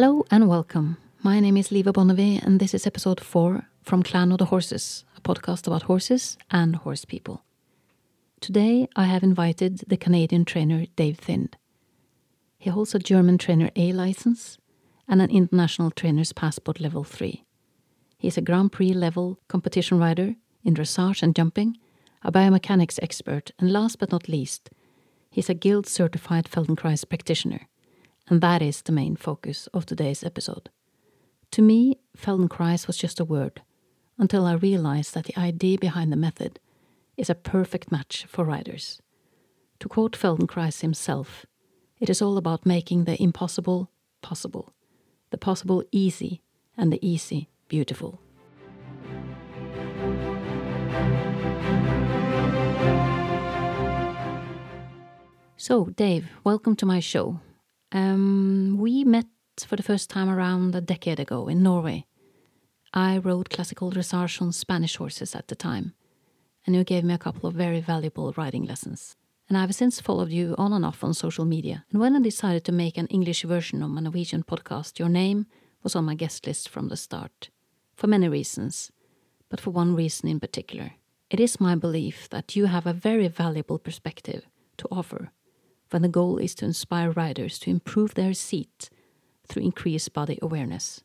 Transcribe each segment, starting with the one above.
Hello and welcome. My name is Liva Bonnevie, and this is episode 4 from Clan of the Horses, a podcast about horses and horse people. Today I have invited the Canadian trainer Dave Thind. He holds a German Trainer A license and an International Trainer's Passport Level 3. He is a Grand Prix level competition rider in dressage and jumping, a biomechanics expert, and last but not least, he is a guild certified Feldenkrais practitioner and that is the main focus of today's episode. To me, Feldenkrais was just a word, until I realized that the idea behind the method is a perfect match for riders. To quote Feldenkrais himself, it is all about making the impossible possible, the possible easy, and the easy beautiful. So, Dave, welcome to my show. Um, we met for the first time around a decade ago in Norway. I rode classical dressage on Spanish horses at the time, and you gave me a couple of very valuable riding lessons. And I've since followed you on and off on social media. And when I decided to make an English version of my Norwegian podcast, your name was on my guest list from the start. For many reasons, but for one reason in particular. It is my belief that you have a very valuable perspective to offer when the goal is to inspire riders to improve their seat through increased body awareness.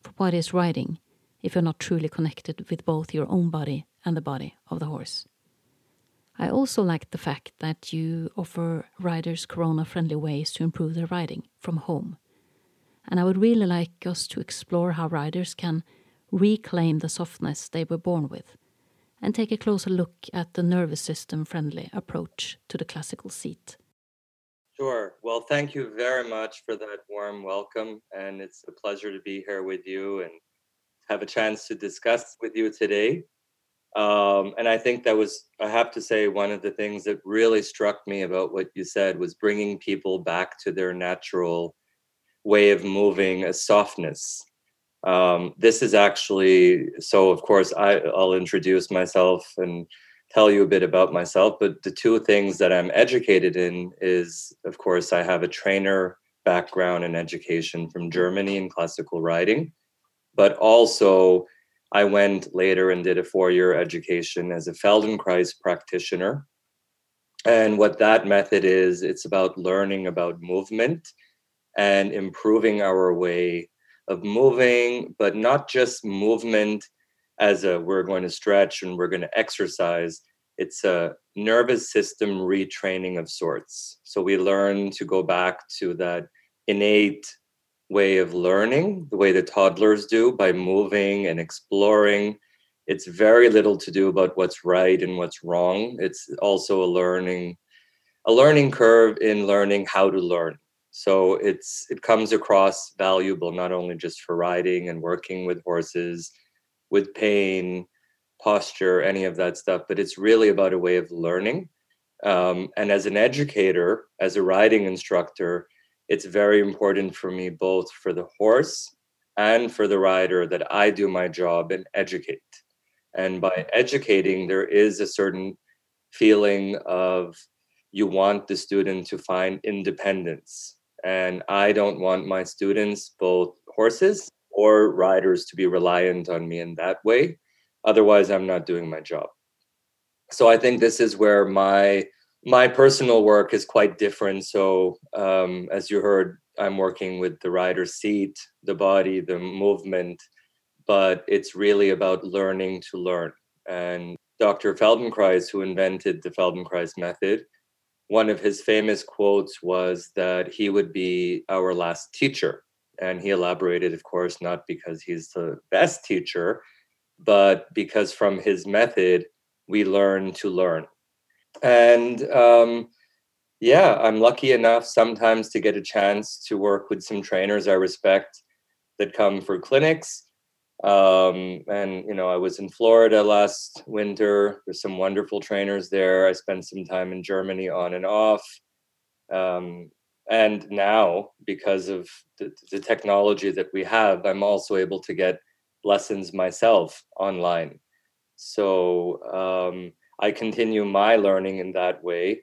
For what is riding if you're not truly connected with both your own body and the body of the horse? I also like the fact that you offer riders corona friendly ways to improve their riding from home. And I would really like us to explore how riders can reclaim the softness they were born with and take a closer look at the nervous system friendly approach to the classical seat. Sure. Well, thank you very much for that warm welcome. And it's a pleasure to be here with you and have a chance to discuss with you today. Um, and I think that was, I have to say, one of the things that really struck me about what you said was bringing people back to their natural way of moving, a softness. Um, this is actually, so of course, I, I'll introduce myself and tell you a bit about myself, but the two things that I'm educated in is, of course, I have a trainer background in education from Germany in classical riding, but also I went later and did a four year education as a Feldenkrais practitioner. And what that method is, it's about learning about movement and improving our way of moving, but not just movement as a we're going to stretch and we're going to exercise it's a nervous system retraining of sorts. So we learn to go back to that innate way of learning the way the toddlers do by moving and exploring. It's very little to do about what's right and what's wrong. It's also a learning a learning curve in learning how to learn. So it's it comes across valuable not only just for riding and working with horses with pain, posture, any of that stuff, but it's really about a way of learning. Um, and as an educator, as a riding instructor, it's very important for me, both for the horse and for the rider, that I do my job and educate. And by educating, there is a certain feeling of you want the student to find independence. And I don't want my students, both horses or riders to be reliant on me in that way. Otherwise, I'm not doing my job. So I think this is where my my personal work is quite different. So um, as you heard, I'm working with the rider's seat, the body, the movement, but it's really about learning to learn. And Dr. Feldenkrais, who invented the Feldenkrais method, one of his famous quotes was that he would be our last teacher. And he elaborated, of course, not because he's the best teacher, but because from his method, we learn to learn. And um, yeah, I'm lucky enough sometimes to get a chance to work with some trainers I respect that come for clinics. Um, and you know, I was in Florida last winter. There's some wonderful trainers there. I spent some time in Germany on and off. Um, and now because of the, the, technology that we have i'm also able to get lessons myself online so um, i continue my learning in that way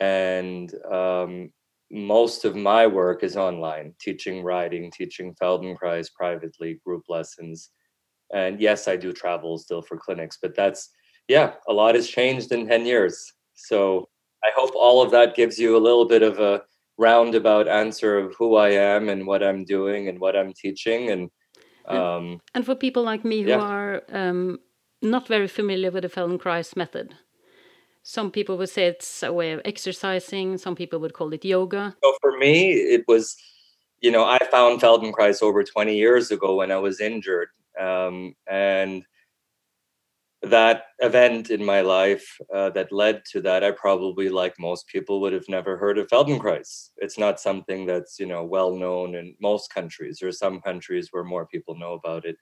and um, most of my work is online, teaching riding, teaching Feldenkrais privately, group lessons. And yes, I do travel still for clinics, but that's, yeah, a lot has changed in 10 years. So I hope all of that gives you a little bit of a roundabout answer of who I am and what I'm doing and what I'm teaching. And um, and for people like me who yeah. are um, not very familiar with the Feldenkrais method, some people would say it's a way of exercising. Some people would call it yoga. So for me, it was, you know, I found Feldenkrais over 20 years ago when I was injured. Um, and that event in my life uh, that led to that, I probably, like most people, would have never heard of Feldenkrais. It's not something that's, you know, well known in most countries. There are some countries where more people know about it.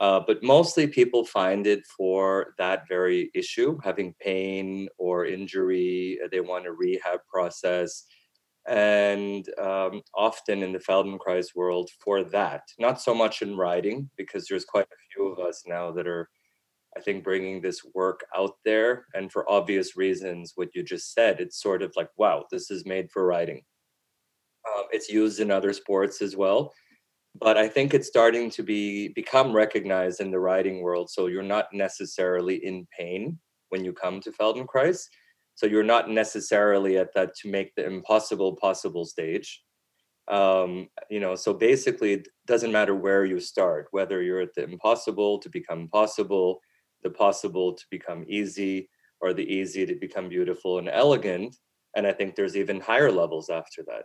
Uh, but mostly people find it for that very issue having pain or injury. Uh, they want a rehab process. And um, often in the Feldenkrais world, for that, not so much in riding, because there's quite a few of us now that are, I think, bringing this work out there. And for obvious reasons, what you just said, it's sort of like, wow, this is made for riding. Um, it's used in other sports as well but I think it's starting to be become recognized in the riding world. So you're not necessarily in pain when you come to Feldenkrais. So you're not necessarily at that to make the impossible possible stage. Um, you know, so basically, it doesn't matter where you start, whether you're at the impossible to become possible, the possible to become easy, or the easy to become beautiful and elegant. And I think there's even higher levels after that.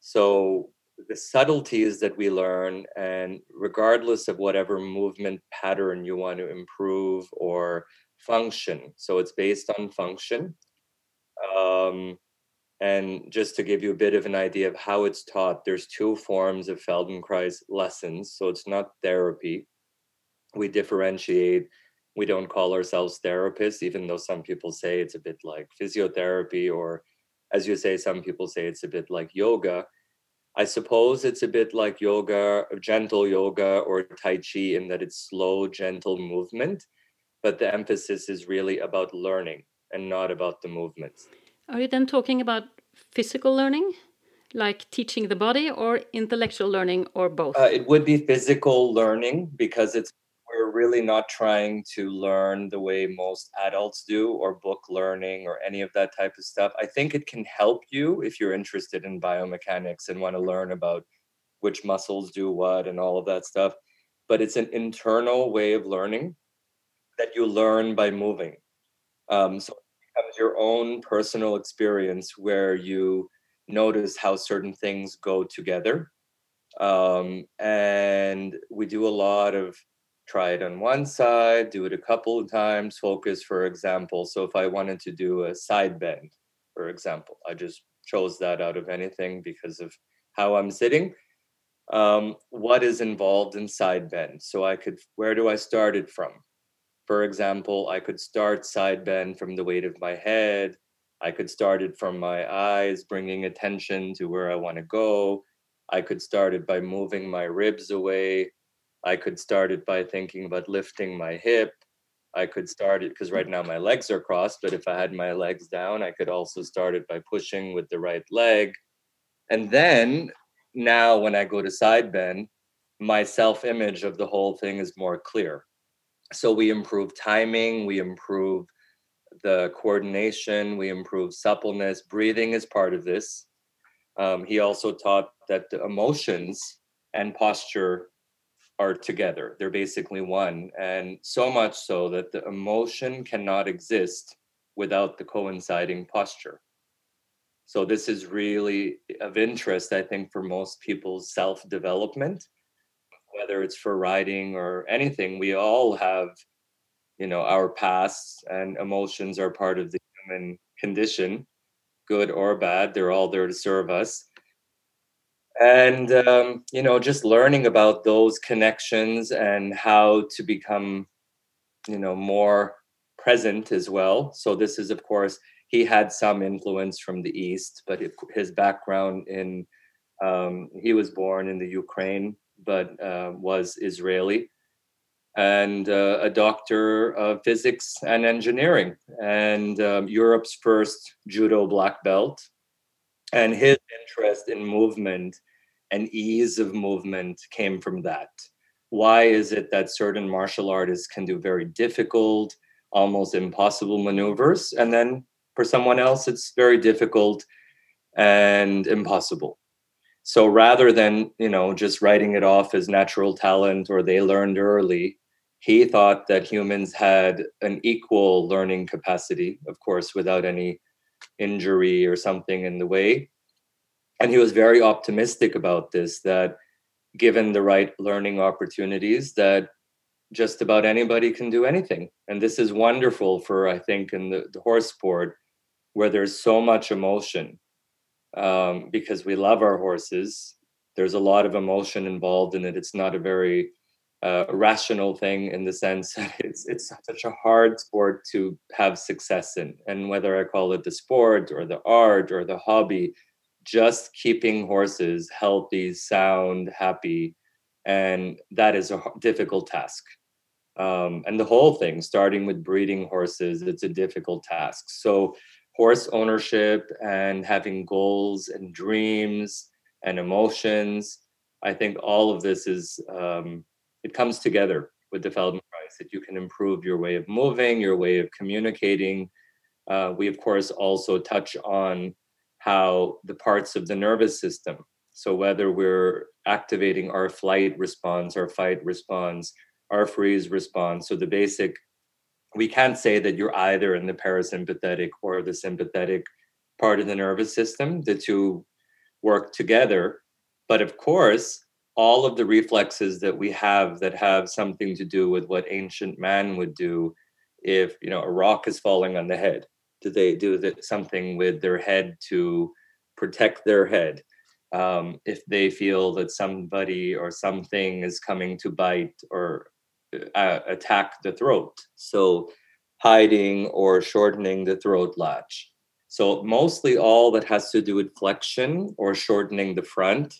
So the subtleties that we learn and regardless of whatever movement pattern you want to improve or function so it's based on function um, and just to give you a bit of an idea of how it's taught there's two forms of feldenkrais lessons so it's not therapy we differentiate we don't call ourselves therapists even though some people say it's a bit like physiotherapy or as you say some people say it's a bit like yoga I suppose it's a bit like yoga, gentle yoga, or Tai Chi in that it's slow, gentle movement, but the emphasis is really about learning and not about the movements. Are you then talking about physical learning, like teaching the body, or intellectual learning, or both? Uh, it would be physical learning because it's we're really not trying to learn the way most adults do or book learning or any of that type of stuff. I think it can help you if you're interested in biomechanics and want to learn about which muscles do what and all of that stuff. But it's an internal way of learning that you learn by moving. Um, so it becomes your own personal experience where you notice how certain things go together. Um, and we do a lot of try it on one side, do it a couple of times, focus, for example. So if I wanted to do a side bend, for example, I just chose that out of anything because of how I'm sitting. Um, what is involved in side bend? So I could, where do I start it from? For example, I could start side bend from the weight of my head. I could start it from my eyes, bringing attention to where I want to go. I could start it by moving my ribs away I could start it by thinking about lifting my hip. I could start it because right now my legs are crossed, but if I had my legs down, I could also start it by pushing with the right leg. And then now when I go to side bend, my self image of the whole thing is more clear. So we improve timing, we improve the coordination, we improve suppleness. Breathing is part of this. Um, he also taught that the emotions and posture are together. They're basically one. And so much so that the emotion cannot exist without the coinciding posture. So, this is really of interest, I think, for most people's self development, whether it's for riding or anything. We all have, you know, our pasts and emotions are part of the human condition, good or bad. They're all there to serve us and um, you know just learning about those connections and how to become you know more present as well. So this is of course he had some influence from the east but his background in um, he was born in the ukraine but uh, was israeli and uh, a doctor of physics and engineering and um, europe's first judo black belt. And his interest in movement and ease of movement came from that. Why is it that certain martial artists can do very difficult, almost impossible maneuvers? And then for someone else, it's very difficult and impossible. So rather than, you know, just writing it off as natural talent or they learned early, he thought that humans had an equal learning capacity, of course, without any injury or something in the way. And he was very optimistic about this that given the right learning opportunities that just about anybody can do anything. And this is wonderful for, I think, in the, the horse sport where there's so much emotion um, because we love our horses. There's a lot of emotion involved in it. It's not a very uh, rational thing in the sense that it's it's such a hard sport to have success in. And whether I call it the sport or the art or the hobby, just keeping horses healthy, sound, happy, and that is a difficult task. Um, and the whole thing, starting with breeding horses, it's a difficult task. So horse ownership and having goals and dreams and emotions. I think all of this is um, it comes together with the Feldenkrais that you can improve your way of moving, your way of communicating. Uh, we of course also touch on how the parts of the nervous system. So whether we're activating our flight response, our fight response, our freeze response. So the basic we can't say that you're either in the parasympathetic or the sympathetic part of the nervous system. The two work together. But of course, all of the reflexes that we have that have something to do with what ancient man would do if you know a rock is falling on the head do they do something with their head to protect their head um, if they feel that somebody or something is coming to bite or uh, attack the throat. So hiding or shortening the throat latch. So mostly all that has to do with flexion or shortening the front.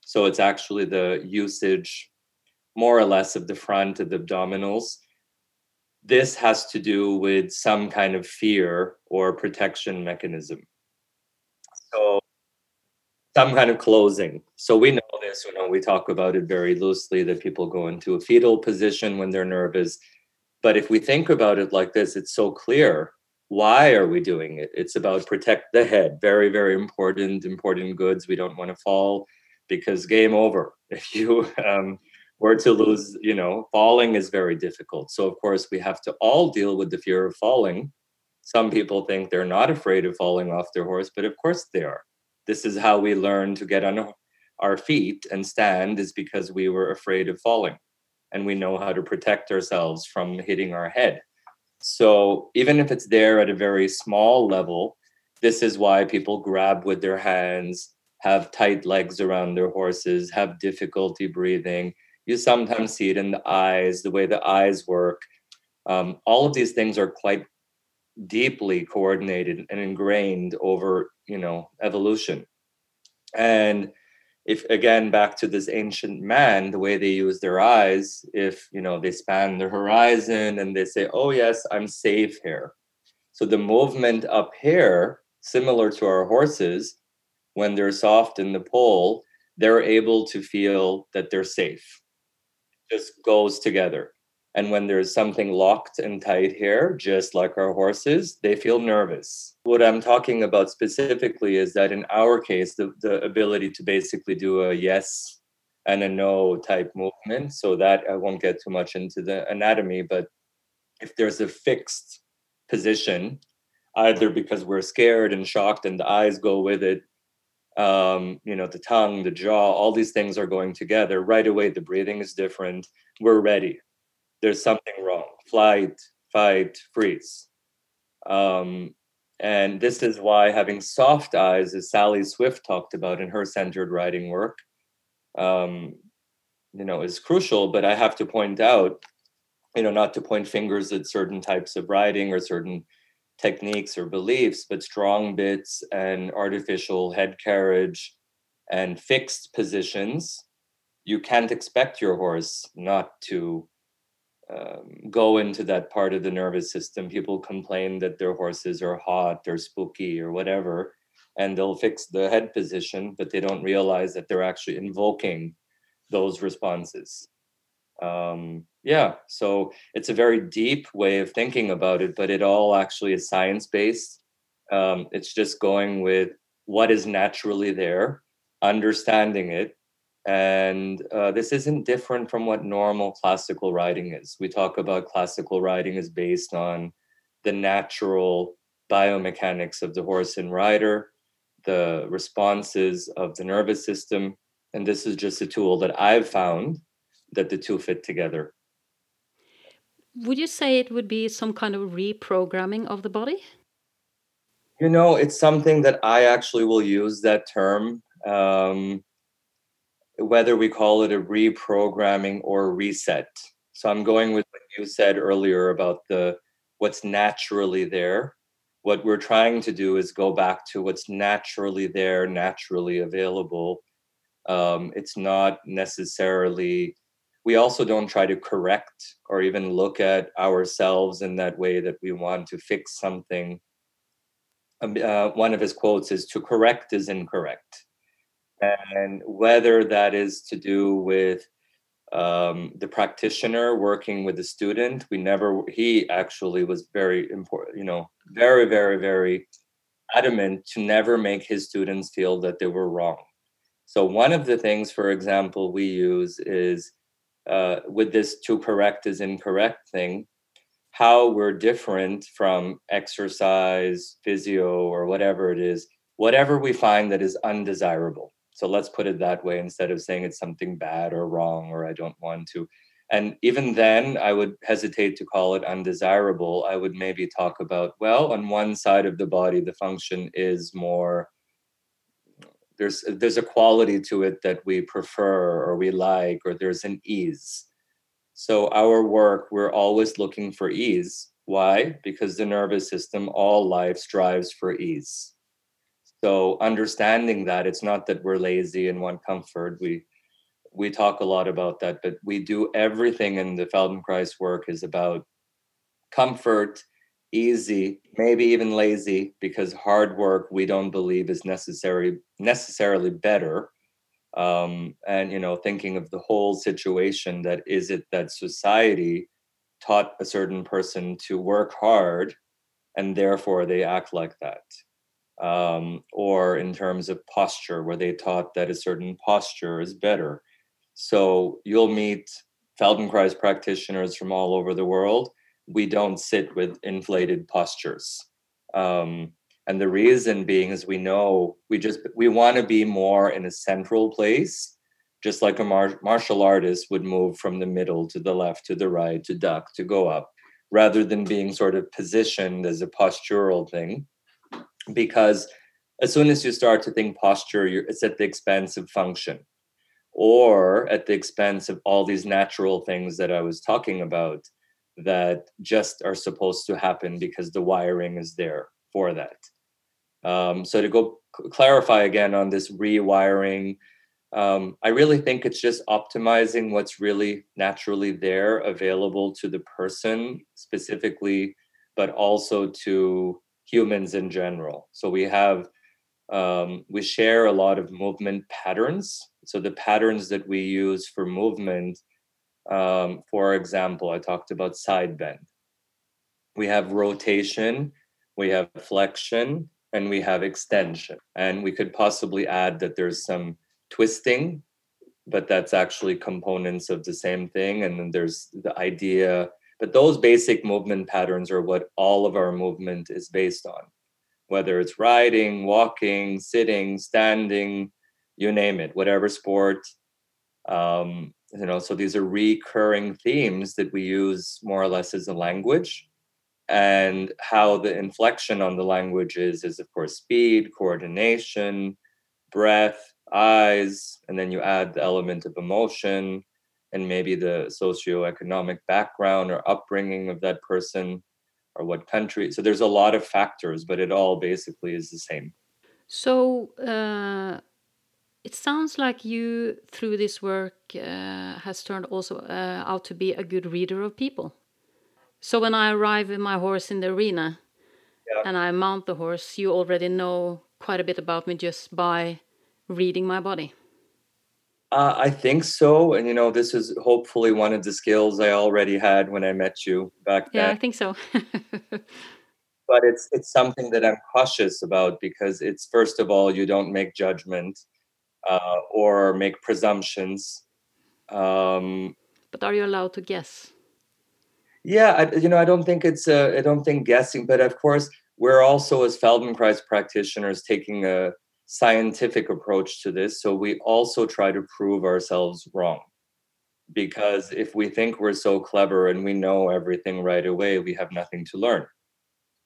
So it's actually the usage more or less of the front of the abdominals. This has to do with some kind of fear or protection mechanism. So some kind of closing. So we know this, you know, we talk about it very loosely that people go into a fetal position when they're nervous. But if we think about it like this, it's so clear. Why are we doing it? It's about protect the head. Very, very important, important goods. We don't want to fall because game over. If you um, were to lose, you know, falling is very difficult. So, of course, we have to all deal with the fear of falling. Some people think they're not afraid of falling off their horse, but of course they are this is how we learn to get on our feet and stand is because we were afraid of falling and we know how to protect ourselves from hitting our head so even if it's there at a very small level this is why people grab with their hands have tight legs around their horses have difficulty breathing you sometimes see it in the eyes the way the eyes work. Um, all of these things are quite deeply coordinated and ingrained over you know evolution. And if again back to this ancient man the way they use their eyes if you know they span the horizon and they say oh yes i'm safe here. So the movement up here similar to our horses when they're soft in the pole they're able to feel that they're safe just goes together and when there's something locked and tight here, just like our horses, they feel nervous. What I'm talking about specifically is that in our case, the, the ability to basically do a yes and a no type movement. So that I won't get too much into the anatomy, but if there's a fixed position, either because we're scared and shocked and the eyes go with it, um, you know, the tongue, the jaw, all these things are going together. Right away, the breathing is different. We're ready there's something wrong. Flight, fight, freeze. Um, and this is why having soft eyes, as Sally Swift talked about in her Centered Riding work, um, you know, is crucial. But I have to point out, you know, not to point fingers at certain types of riding or certain techniques or beliefs, but strong bits and artificial head carriage and fixed positions. You can't expect your horse not to um, go into that part of the nervous system. People complain that their horses are hot or spooky or whatever. and they'll fix the head position, but they don't realize that they're actually invoking those responses. Um, yeah, so it's a very deep way of thinking about it, but it all actually is science based. Um, it's just going with what is naturally there, understanding it. And uh, this isn't different from what normal classical riding is. We talk about classical riding is based on the natural biomechanics of the horse and rider, the responses of the nervous system. And this is just a tool that I've found that the two fit together. Would you say it would be some kind of reprogramming of the body? You know, it's something that I actually will use that term. Um, whether we call it a reprogramming or reset. So I'm going with what you said earlier about the what's naturally there. What we're trying to do is go back to what's naturally there, naturally available. Um, it's not necessarily we also don't try to correct or even look at ourselves in that way that we want to fix something. Um, uh, one of his quotes is to correct is incorrect. And whether that is to do with um, the practitioner working with the student, we never, he actually was very important, you know, very, very, very adamant to never make his students feel that they were wrong. So, one of the things, for example, we use is uh, with this to correct is incorrect thing, how we're different from exercise, physio, or whatever it is, whatever we find that is undesirable. So let's put it that way instead of saying it's something bad or wrong or I don't want to. And even then, I would hesitate to call it undesirable. I would maybe talk about, well, on one side of the body, the function is more there's there's a quality to it that we prefer or we like or there's an ease. So our work we're always looking for ease. Why? Because the nervous system all life strives for ease. So understanding that it's not that we're lazy and want comfort. We we talk a lot about that but we do everything in the feldenkrais work is about comfort easy, maybe even lazy, because hard work we don't believe is necessary necessarily better. Um, and you know, thinking of the whole situation that is it that society taught a certain person to work hard and therefore they act like that. Um, or in terms of posture, where they taught that a certain posture is better. So you'll meet Feldenkrais practitioners from all over the world we don't sit with inflated postures. Um, and the reason being is we know we just we want to be more in a central place, just like a mar- martial artist would move from the middle to the left to the right to duck to go up, rather than being sort of positioned as a postural thing. Because as soon as you start to think posture, it's at the expense of function or at the expense of all these natural things that I was talking about that just are supposed to happen because the wiring is there for that. Um, so to go clarify again on this rewiring, um, I really think it's just optimizing what's really naturally there, available to the person specifically, but also to humans in general. So we have um, we share a lot of movement patterns. So the patterns that we use for movement um, for example, I talked about side bend. We have rotation, we have flexion, and we have extension. And we could possibly add that there's some twisting, but that's actually components of the same thing. And then there's the idea, but those basic movement patterns are what all of our movement is based on, whether it's riding, walking, sitting, standing, you name it, whatever sport. Um, you know so these are recurring themes that we use more or less as a language. And how the inflection on the language is is of course speed coordination breath eyes and then you add the element of emotion and maybe the socioeconomic background or upbringing of that person or what country. So there's a lot of factors but it all basically is the same. So uh, it sounds like you, through this work, uh, has turned also uh, out to be a good reader of people. So when I arrive with my horse in the arena yeah. and I mount the horse, you already know quite a bit about me just by reading my body? Uh, I think so. And, you know, this is hopefully one of the skills I already had when I met you back then. Yeah, I think so. but it's it's something that I'm cautious about because it's first of all, you don't make judgment uh, or make presumptions. Um, but are you allowed to guess? Yeah, I, you know, I don't think it's. Uh, I don't think guessing, but of course, we're also as Feldenkrais practitioners taking a scientific approach to this. So we also try to prove ourselves wrong. Because if we think we're so clever and we know everything right away, we have nothing to learn.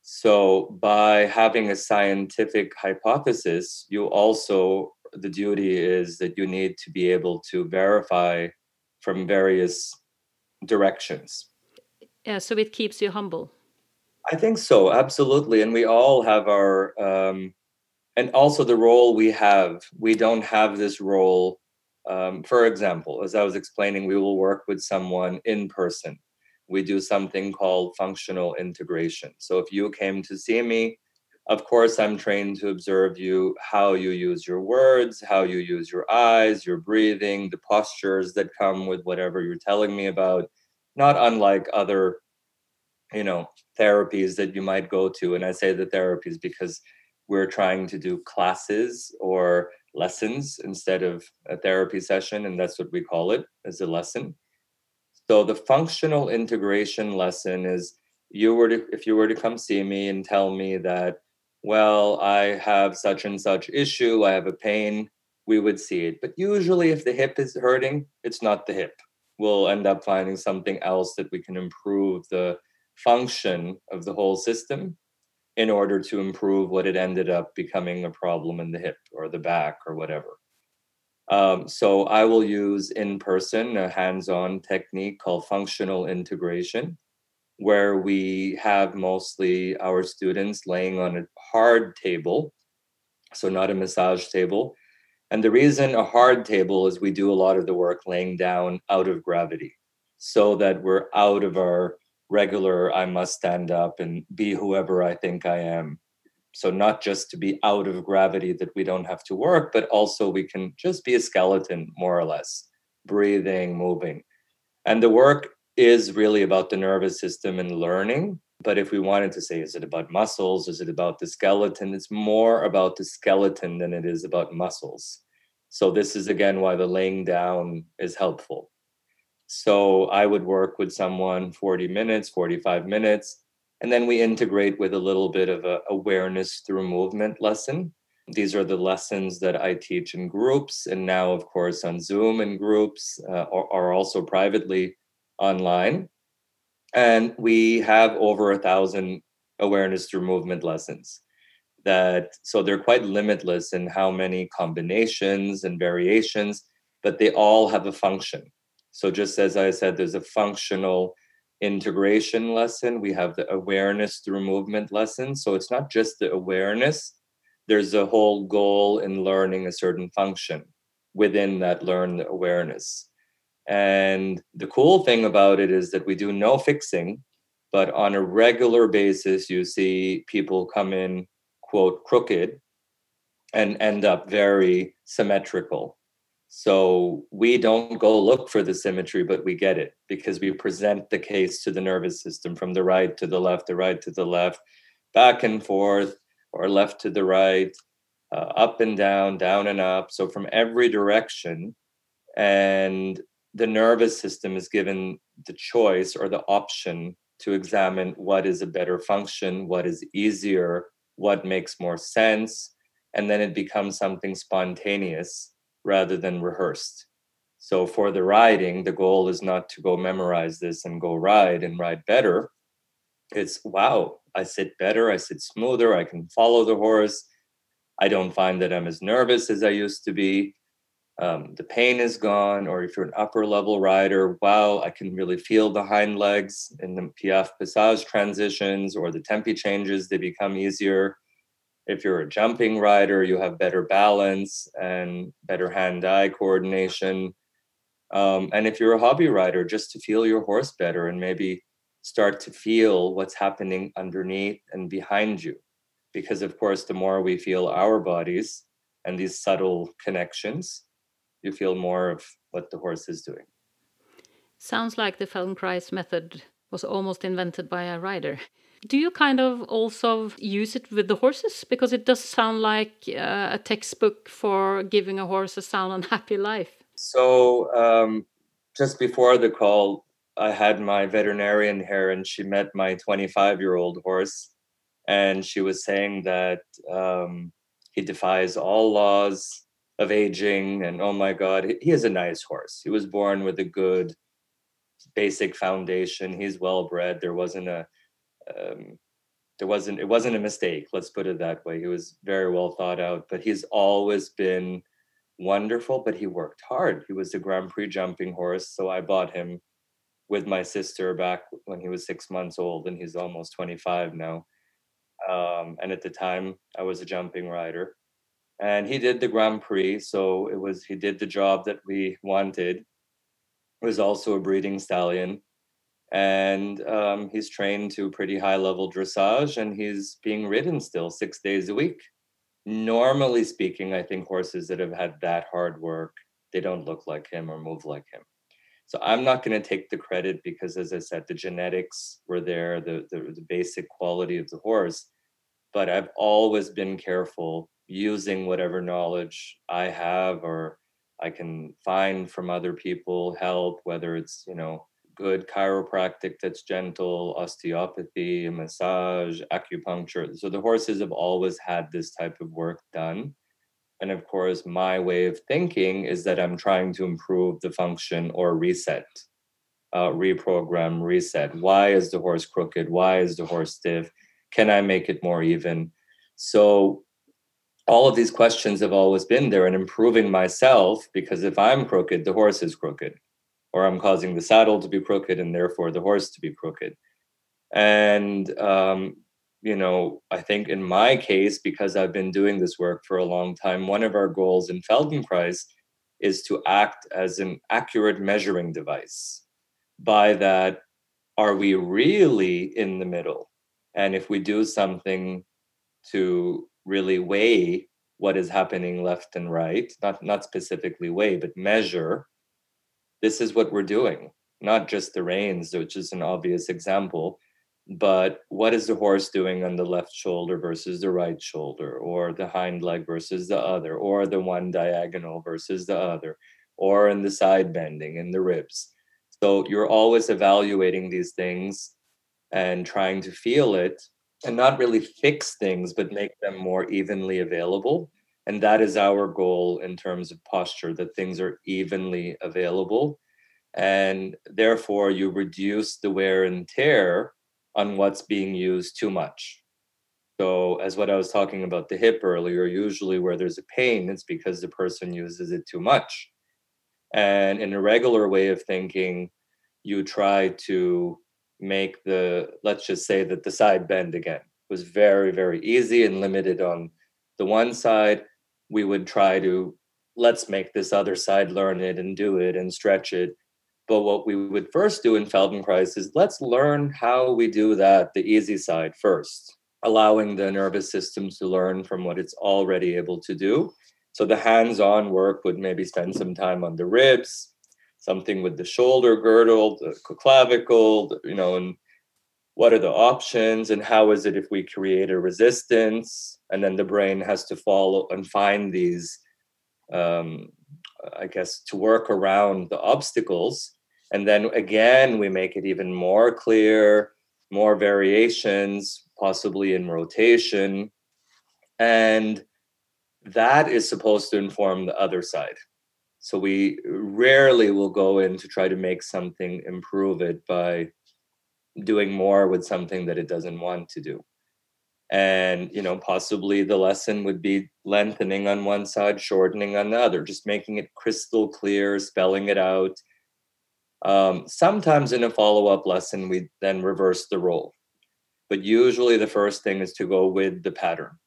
So by having a scientific hypothesis, you also, the duty is that you need to be able to verify from various directions. Yeah, so it keeps you humble. I think so, absolutely. And we all have our um, and also the role we have we don't have this role um, for example as i was explaining we will work with someone in person we do something called functional integration so if you came to see me of course i'm trained to observe you how you use your words how you use your eyes your breathing the postures that come with whatever you're telling me about not unlike other you know therapies that you might go to. And i say the therapies because we're trying to do classes or lessons instead of a therapy session and that's what we call it as a lesson. So the functional integration lesson is you were to if you were to come see me and tell me that well i have such and such issue i have a pain we would see it. But usually if the hip is hurting it's not the hip. We'll end up finding something else that we can improve the function of the whole system in order to improve what had ended up becoming a problem in the hip or the back or whatever. Um, so I will use in person a hands on technique called functional integration, where we have mostly our students laying on a hard table, so not a massage table. And the reason a hard table is we do a lot of the work laying down out of gravity so that we're out of our regular I must stand up and be whoever I think I am. So, not just to be out of gravity that we don't have to work, but also we can just be a skeleton, more or less, breathing, moving. And the work is really about the nervous system and learning. But if we wanted to say, is it about muscles? Is it about the skeleton? It's more about the skeleton than it is about muscles. So, this is again why the laying down is helpful so I would work with someone 40 minutes, 45 minutes, and then we integrate with a little bit of a awareness through movement lesson. These are the lessons that I teach in groups, and now, of course, on Zoom in groups, uh, also privately online. And we have over a thousand awareness through movement lessons that so they're quite limitless in how many combinations and variations but they all have a function so, just as I said, there's a functional integration lesson, we have the awareness through movement lesson. So, it's not just the awareness, there's a whole goal in learning a certain function within that learned awareness. And the cool thing about it is that we do no fixing, but on a regular basis, you see people come in, quote, crooked and end up very symmetrical. So we don't go look for the symmetry, but we get it because we present the case to the nervous system from the right to the left, the right to the left, back and forth, or left to the right, uh, up and down, down and up. So from every direction. And the nervous system is given the choice or the option to examine what is a better function, what is easier, what makes more sense. And then it becomes something spontaneous rather than rehearsed. So for the riding, the goal is not to go memorize this and go ride and ride better. It's wow, I sit better, I sit smoother, I can follow the horse. I don't find that I'm as nervous as I used to be. Um, the pain is gone, or if you're an upper level rider, wow, I can really feel the hind legs in the Piaffe Passage transitions or the tempi changes, they become easier. If you're a jumping rider, you have better balance and better hand eye coordination. Um, and if you're a hobby rider, just to feel your horse better and maybe start to feel what's happening underneath and behind you. because of course the more we feel our bodies and these subtle connections you feel more of what the horse is doing? Sounds like the feldenkrais method was almost invented by a rider. Do you kind of also use it with the horses? Because it does sound like uh, a textbook for giving a horse a sound and happy life. So um, just before the call i had my veterinarian here and she met my 25 year old horse and she was saying that um, he defies all laws of aging and oh my god he, is a nice horse. He was born with a good basic foundation. He's well bred. There wasn't a um, there wasn't it wasn't a mistake let's put it that way. He was very well thought out but he's always been wonderful but he worked hard. He was a grand prix jumping horse so i bought him with my sister back when he was six months old and he's almost 25 now. Um, and at the time I was a jumping rider. And he did the Grand Prix, so it was he did the job that we wanted. He was also a breeding stallion, and um, he's trained to pretty high level dressage, and he's being ridden still six days a week. Normally speaking, I think horses that have had that hard work, they don't look like him or move like him. So I'm not going to take the credit because, as I said, the genetics were there, the, the, the basic quality of the horse but I've always been careful using whatever knowledge I have or I can find from other people help, whether it's, you know, good chiropractic that's gentle, osteopathy, massage, acupuncture. So the horses have always had this type of work done. And of course, my way of thinking is that I'm trying to improve the function or reset, uh, reprogram, reset. Why is the horse crooked? Why is the horse stiff? Can I make it more even? So all of these questions have always been there and improving myself because if I'm crooked, the horse is crooked, or I'm causing the saddle to be crooked and therefore the horse to be crooked. And, um, you know, I think in my case, because I've been doing this work for a long time, one of our goals in Feldenkrais is to act as an accurate measuring device. By that, are we really in the middle? And if we do something to really weigh what is happening left and right, not, not specifically weigh, but measure, this is what we're doing. Not just the reins, which is an obvious example, but what is the horse doing on the left shoulder versus the right shoulder, or the hind leg versus the other, or the one diagonal versus the other, or in the side bending in the ribs. So you're always evaluating these things and trying to feel it and not really fix things, but make them more evenly available. And that is our goal in terms of posture that things are evenly available. And therefore, you reduce the wear and tear on what's being used too much. So, as what I was talking about the hip earlier, usually where there's a pain, it's because the person uses it too much. And in a regular way of thinking, you try to make the let's just say that the side bend again. Was very very easy and limited on the one side. We would try to let's make this other side learn it and do it and stretch it. But what we would first do in feldenkrais is let's learn how we do that the easy side first allowing the nervous system to learn from what it's already able to do. So the hands-on work would maybe spend some time on the ribs something with the shoulder girdle, the clavicle, you know, and what are the options and how is it if we create a resistance? And then the brain has to follow and find these um, i guess to work around the obstacles. And then again we make it even more clear more variations possibly in rotation. And that is supposed to inform the other side so we rarely will go in to try to make something improve it by doing more with something that it doesn't want to do. And, you know, possibly the lesson would be lengthening on one side, shortening on the other, just making it crystal clear, spelling it out. Um, sometimes in a follow up lesson, we then reverse the role. But usually the first thing is to go with the pattern.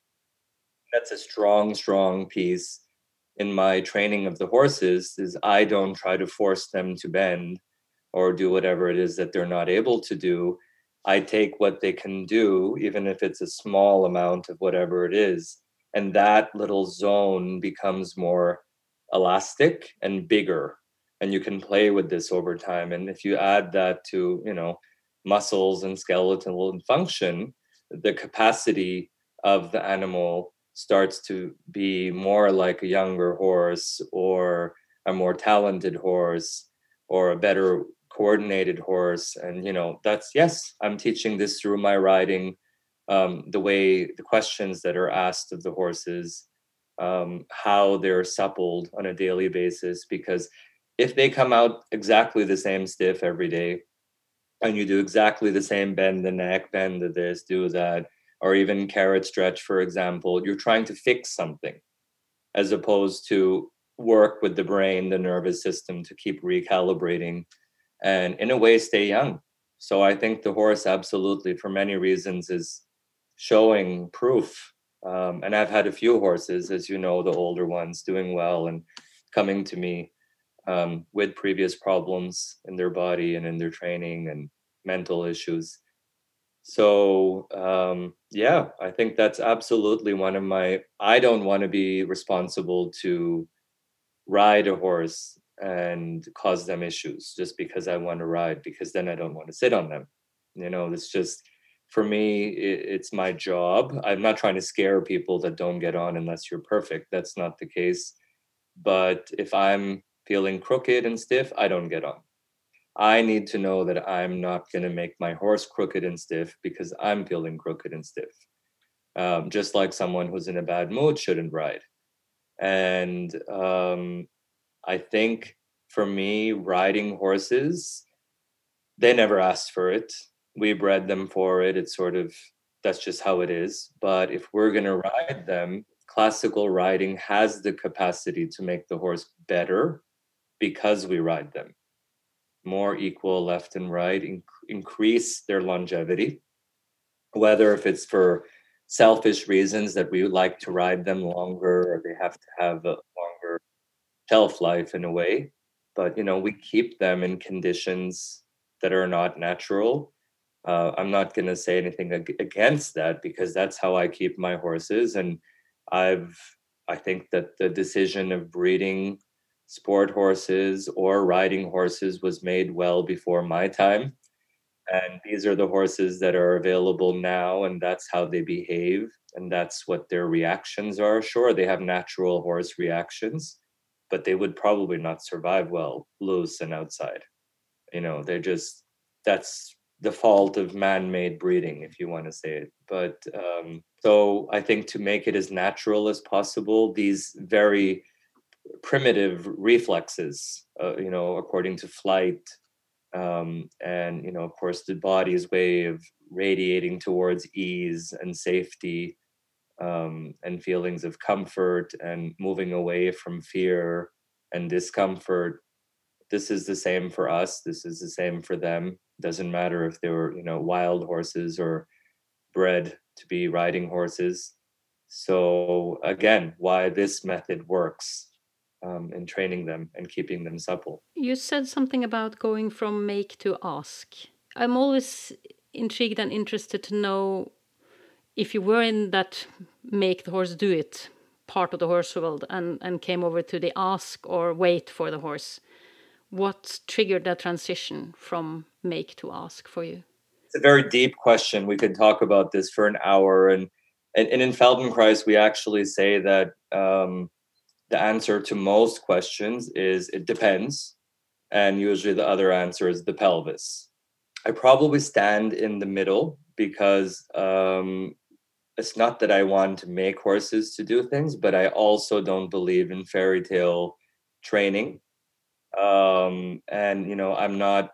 That's a strong, strong piece in my training of the horses is I don't try to force them to bend or do whatever it is that they're not able to do. I take what they can do, even if it's a small amount of whatever it is, and that little zone becomes more elastic and bigger. And you can play with this over time. And if you add that to, you know, muscles and skeletal function, the capacity of the animal starts to be more like a younger horse or a more talented horse or a better coordinated horse. And you know that's yes i'm teaching this through my riding um, the way the questions that are asked of the horses um, how they're suppled on a daily basis. Because if they come out exactly the same stiff every day and you do exactly the same bend the neck bend the this do that or even carrot stretch for example you're trying to fix something as opposed to work with the brain the nervous system to keep recalibrating and in a way stay young. So I think the horse absolutely, for many reasons, is showing proof. Um, and I've had a few horses, as you know, the older ones doing well and coming to me um, with previous problems in their body and in their training and mental issues. So um, yeah, I think that's absolutely one of my. I don't want to be responsible to ride a horse and cause them issues just because I want to ride, because then I don't want to sit on them. You know, it's just for me, it, it's my job. I'm not trying to scare people that don't get on unless you're perfect. That's not the case. But if I'm feeling crooked and stiff, I don't get on. I need to know that I'm not going to make my horse crooked and stiff because I'm feeling crooked and stiff. Um, just like someone who's in a bad mood shouldn't ride. And um, I think for me, riding horses, they never asked for it. We bred them for it. It's sort of that's just how it is. But if we're going to ride them, classical riding has the capacity to make the horse better because we ride them. More equal left and right, inc- increase their longevity. Whether if it's for selfish reasons that we would like to ride them longer or they have to have a longer shelf life in a way but you know we keep them in conditions that are not natural uh, i'm not going to say anything ag- against that because that's how i keep my horses and i've i think that the decision of breeding sport horses or riding horses was made well before my time and these are the horses that are available now and that's how they behave and that's what their reactions are sure they have natural horse reactions but they would probably not survive well loose and outside. You know, they're just that's the fault of man-made breeding, if you want to say it. But um, so I think to make it as natural as possible, these very primitive reflexes, uh, you know, according to flight, um, and you know, of course, the body's way of radiating towards ease and safety um, and feelings of comfort and moving away from fear and discomfort. This is the same for us. This is the same for them. Doesn't matter if they were you know wild horses or bred to be riding horses. So again why this method works um, in training them and keeping them supple you said something about going from make to ask i'm always intrigued and interested to know if you were in that make the horse do it part of the horse world and, and came over to the ask or wait for the horse, what triggered that transition from make to ask for you? It's a very deep question. We could talk about this for an hour. And, and, and in Feldenkrais, we actually say that um, the answer to most questions is it depends. And usually the other answer is the pelvis. I probably stand in the middle because um, it's not that I want to make horses to do things, but I also don't believe in fairy tale training. Um, and you know, I'm not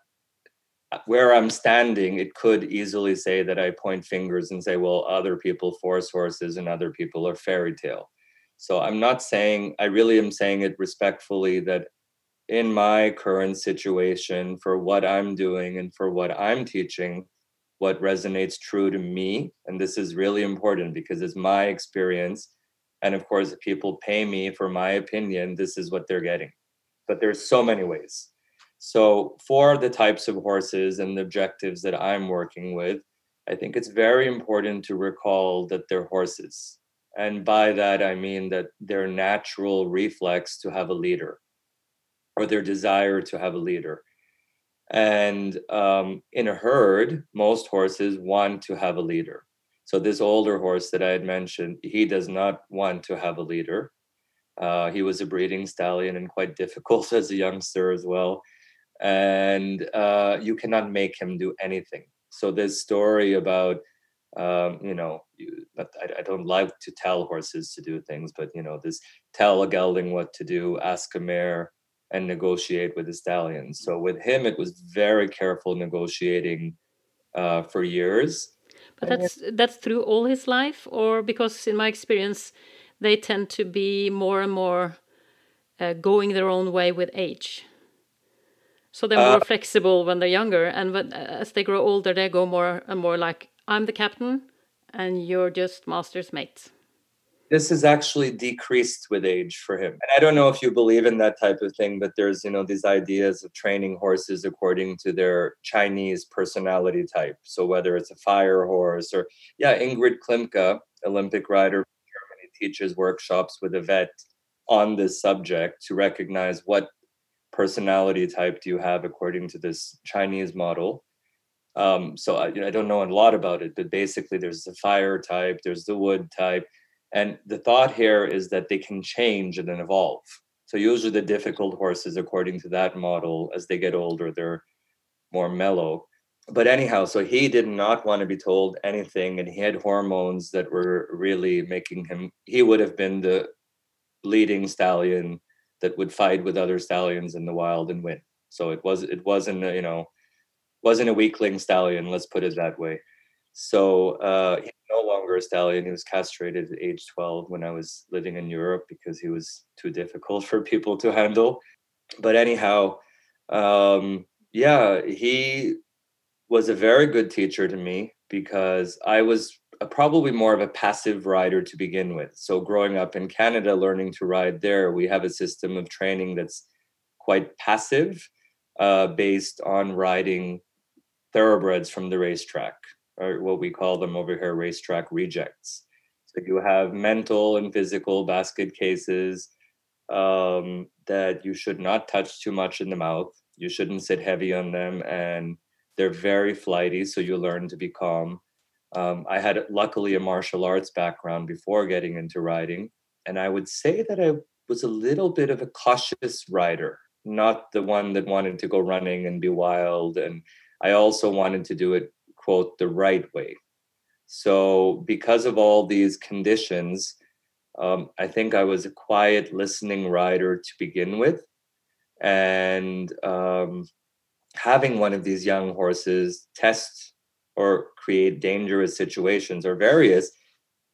where I'm standing. It could easily say that I point fingers and say, "Well, other people force horses, and other people are fairy tale." So I'm not saying. I really am saying it respectfully that in my current situation, for what I'm doing and for what I'm teaching, what resonates true to me. And this is really important because it's my experience. And of course, if people pay me for my opinion, this is what they're getting. But there's so many ways. So, for the types of horses and the objectives that I'm working with, I think it's very important to recall that they're horses. And by that, I mean that their natural reflex to have a leader or their desire to have a leader. And um, in a herd, most horses want to have a leader. So, this older horse that I had mentioned, he does not want to have a leader. Uh, he was a breeding stallion and quite difficult as a youngster as well and uh, you cannot make him do anything. So this story about um, you know, but I, I, don't like to tell horses to do things, but you know, this tell a gelding what to do, ask a mare, and negotiate with the stallion. So with him, it was very careful negotiating uh, for years. But that's that's through all his life, or because in my experience, they tend to be more and more uh, going their own way with age. So they're more uh, flexible when they're younger, and when, as they grow older, they go more and more like I'm the captain, and you're just master's mate. This has actually decreased with age for him. And I don't know if you believe in that type of thing, but there's, you know, these ideas of training horses according to their Chinese personality type. So whether it's a fire horse or, yeah, Ingrid Klimke, Olympic rider Germany, teaches workshops with a vet on this subject to recognize what personality type do you have according to this Chinese model? Um, so I, you know, I don't know a lot about it, but basically there's the fire type, there's the wood type, and the thought here is that they can change and then evolve. So usually the difficult horses, according to that model, as they get older, they're more mellow. But anyhow, so he did not want to be told anything, and he had hormones that were really making him. He would have been the leading stallion that would fight with other stallions in the wild and win. So it was it wasn't you know wasn't a weakling stallion. Let's put it that way. So uh, he's no longer a stallion. He was castrated at age 12 when I was living in Europe because he was too difficult for people to handle. But anyhow, um, yeah, he was a very good teacher to me because I was probably more of a passive rider to begin with. So, growing up in Canada, learning to ride there, we have a system of training that's quite passive, uh, based on riding thoroughbreds from the racetrack, or what we call them over here racetrack rejects. So, you have mental and physical basket cases um, that you should not touch too much in the mouth. You shouldn't sit heavy on them, and they're very flighty, so you learn to be calm um, I had luckily a martial arts background before getting into riding, and I would say that I was a little bit of a cautious rider, not the one that wanted to go running and be wild. And I also wanted to do it, quote, the right way. So, because of all these conditions, um, I think I was a quiet listening rider to begin with. And um, having one of these young horses test or create dangerous situations or various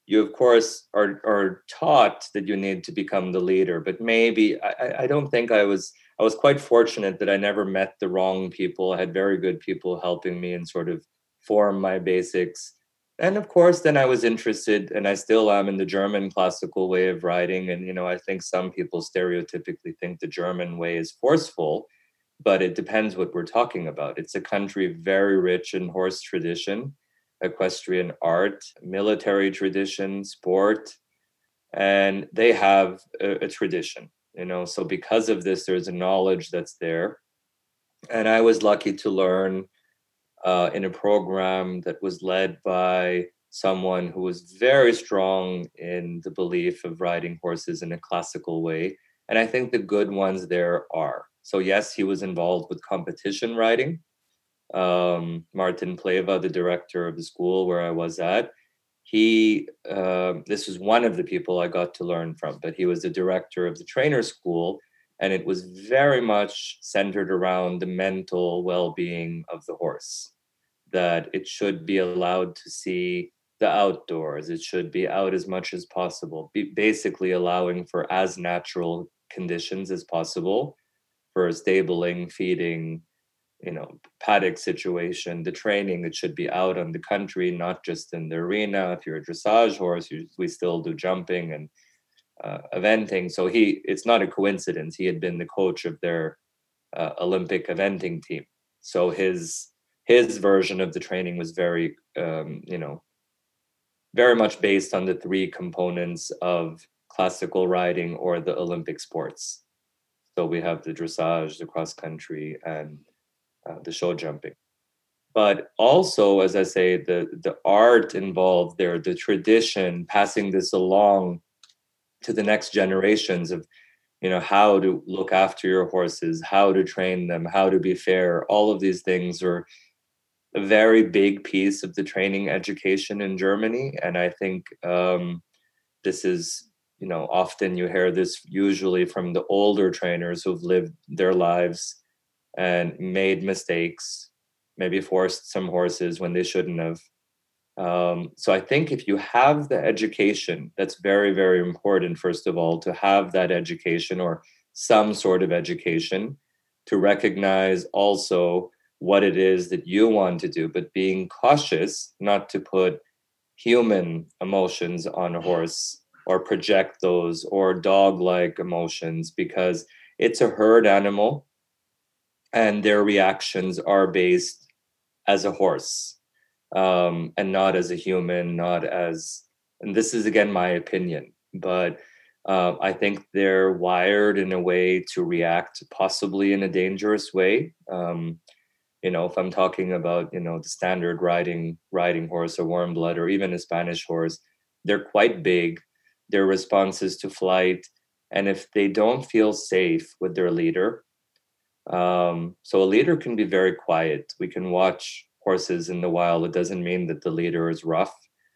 you of course are are taught that you need to become the leader but maybe I, I don't think i was i was quite fortunate that i never met the wrong people. I had very good people helping me and sort of form my basics. And of course then i was interested and i still am in the german classical way of riding. And you know i think some people stereotypically think the german way is forceful but it depends what we're talking about. It's a country very rich in horse tradition, equestrian art, military tradition, sport, and they have a, a tradition, you know. So because of this, there's a knowledge that's there. And I was lucky to learn uh, in a program that was led by someone who was very strong in the belief of riding horses in a classical way. And I think the good ones there are. So yes, he was involved with competition riding. Um, Martin Plewa, the director of the school where I was at, he uh, this was one of the people I got to learn from, but he was the director of the trainer school, and it was very much centered around the mental well-being of the horse. That it should be allowed to see the outdoors. It should be out as much as possible, be basically allowing for as natural conditions as possible for stabling, feeding, you know, paddock situation, the training, it should be out on the country, not just in the arena. If you're a dressage horse, you, we still do jumping and uh, eventing. So he, it's not a coincidence. He had been the coach of their uh, Olympic eventing team. So his his version of the training was very, um, you know, very much based on the three components of classical riding or the Olympic sports. So we have the dressage, the cross country, and uh, the show jumping. But also, as I say, the the art involved there, the tradition, passing this along to the next generations of you know how to look after your horses how to train them how to be fair all of these things are a very big piece of the training education in germany and i think um, this is you know often you hear this usually from the older trainers who've lived their lives and made mistakes maybe forced some horses when they shouldn't have. Um, so I think if you have the education, that's very, very important, first of all, to have that education or some sort of education to recognize also what it is that you want to do, but being cautious not to put human emotions on a horse or project those or dog like emotions because it's a herd animal and their reactions are based as a horse um, and not as a human, not as, and this is again my opinion, but uh, I think they're wired in a way to react possibly in a dangerous way. Um, you know, if I'm talking about, you know, the standard riding riding horse, a warm blood, or even a Spanish horse, they're quite big. Their responses to flight, and if they don't feel safe with their leader, um, so a leader can be very quiet. We can watch horses in the wild, it doesn't mean that the leader is rough.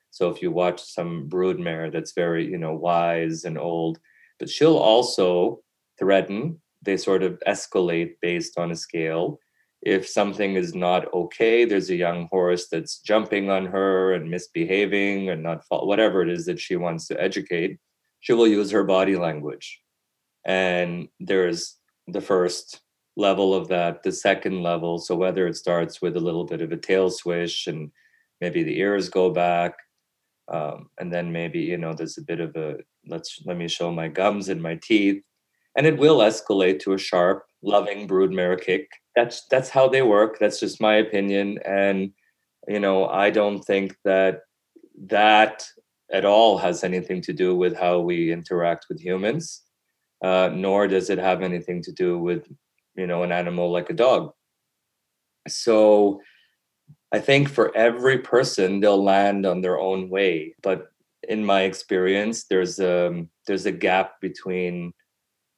So if you watch some broodmare that's very, you know, wise and old, but she'll also threaten. They sort of escalate based on a scale. If something is not okay, there's a young horse that's jumping on her and misbehaving and not whatever it is that she wants to educate, she will use her body language. And there's the first level of that, the second level. So whether it starts with a little bit of a tail swish and maybe the ears go back, um, and then maybe you know there's a bit of a let's let me show my gums and my teeth, and it will escalate to a sharp, loving broodmare kick. That's that's how they work. That's just my opinion, and you know I don't think that that at all has anything to do with how we interact with humans. Uh, nor does it have anything to do with you know an animal like a dog. So i think for every person they'll land on their own way but in my experience there's a there's a gap between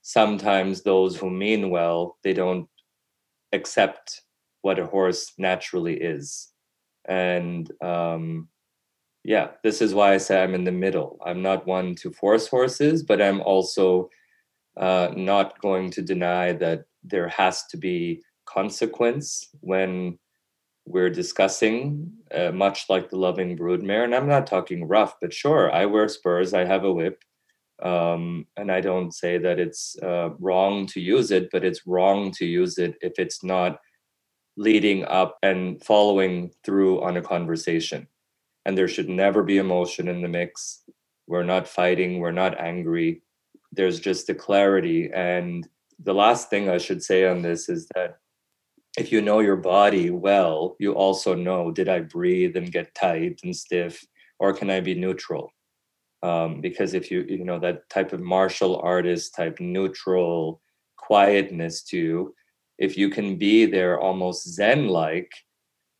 sometimes those who mean well they don't accept what a horse naturally is. And um yeah this is why i say i'm in the middle. I'm not one to force horses but i'm also uh, not going to deny that there has to be consequence when we're discussing, uh, much like the loving broodmare. And I'm not talking rough, but sure, I wear spurs, I have a whip. Um, and I don't say that it's uh, wrong to use it, but it's wrong to use it if it's not leading up and following through on a conversation. And there should never be emotion in the mix. We're not fighting, we're not angry. There's just a clarity. And the last thing I should say on this is that if you know your body well, you also know did I breathe and get tight and stiff, or can I be neutral? Um, because if you you know that type of martial artist type neutral quietness to you, if you can be there almost zen like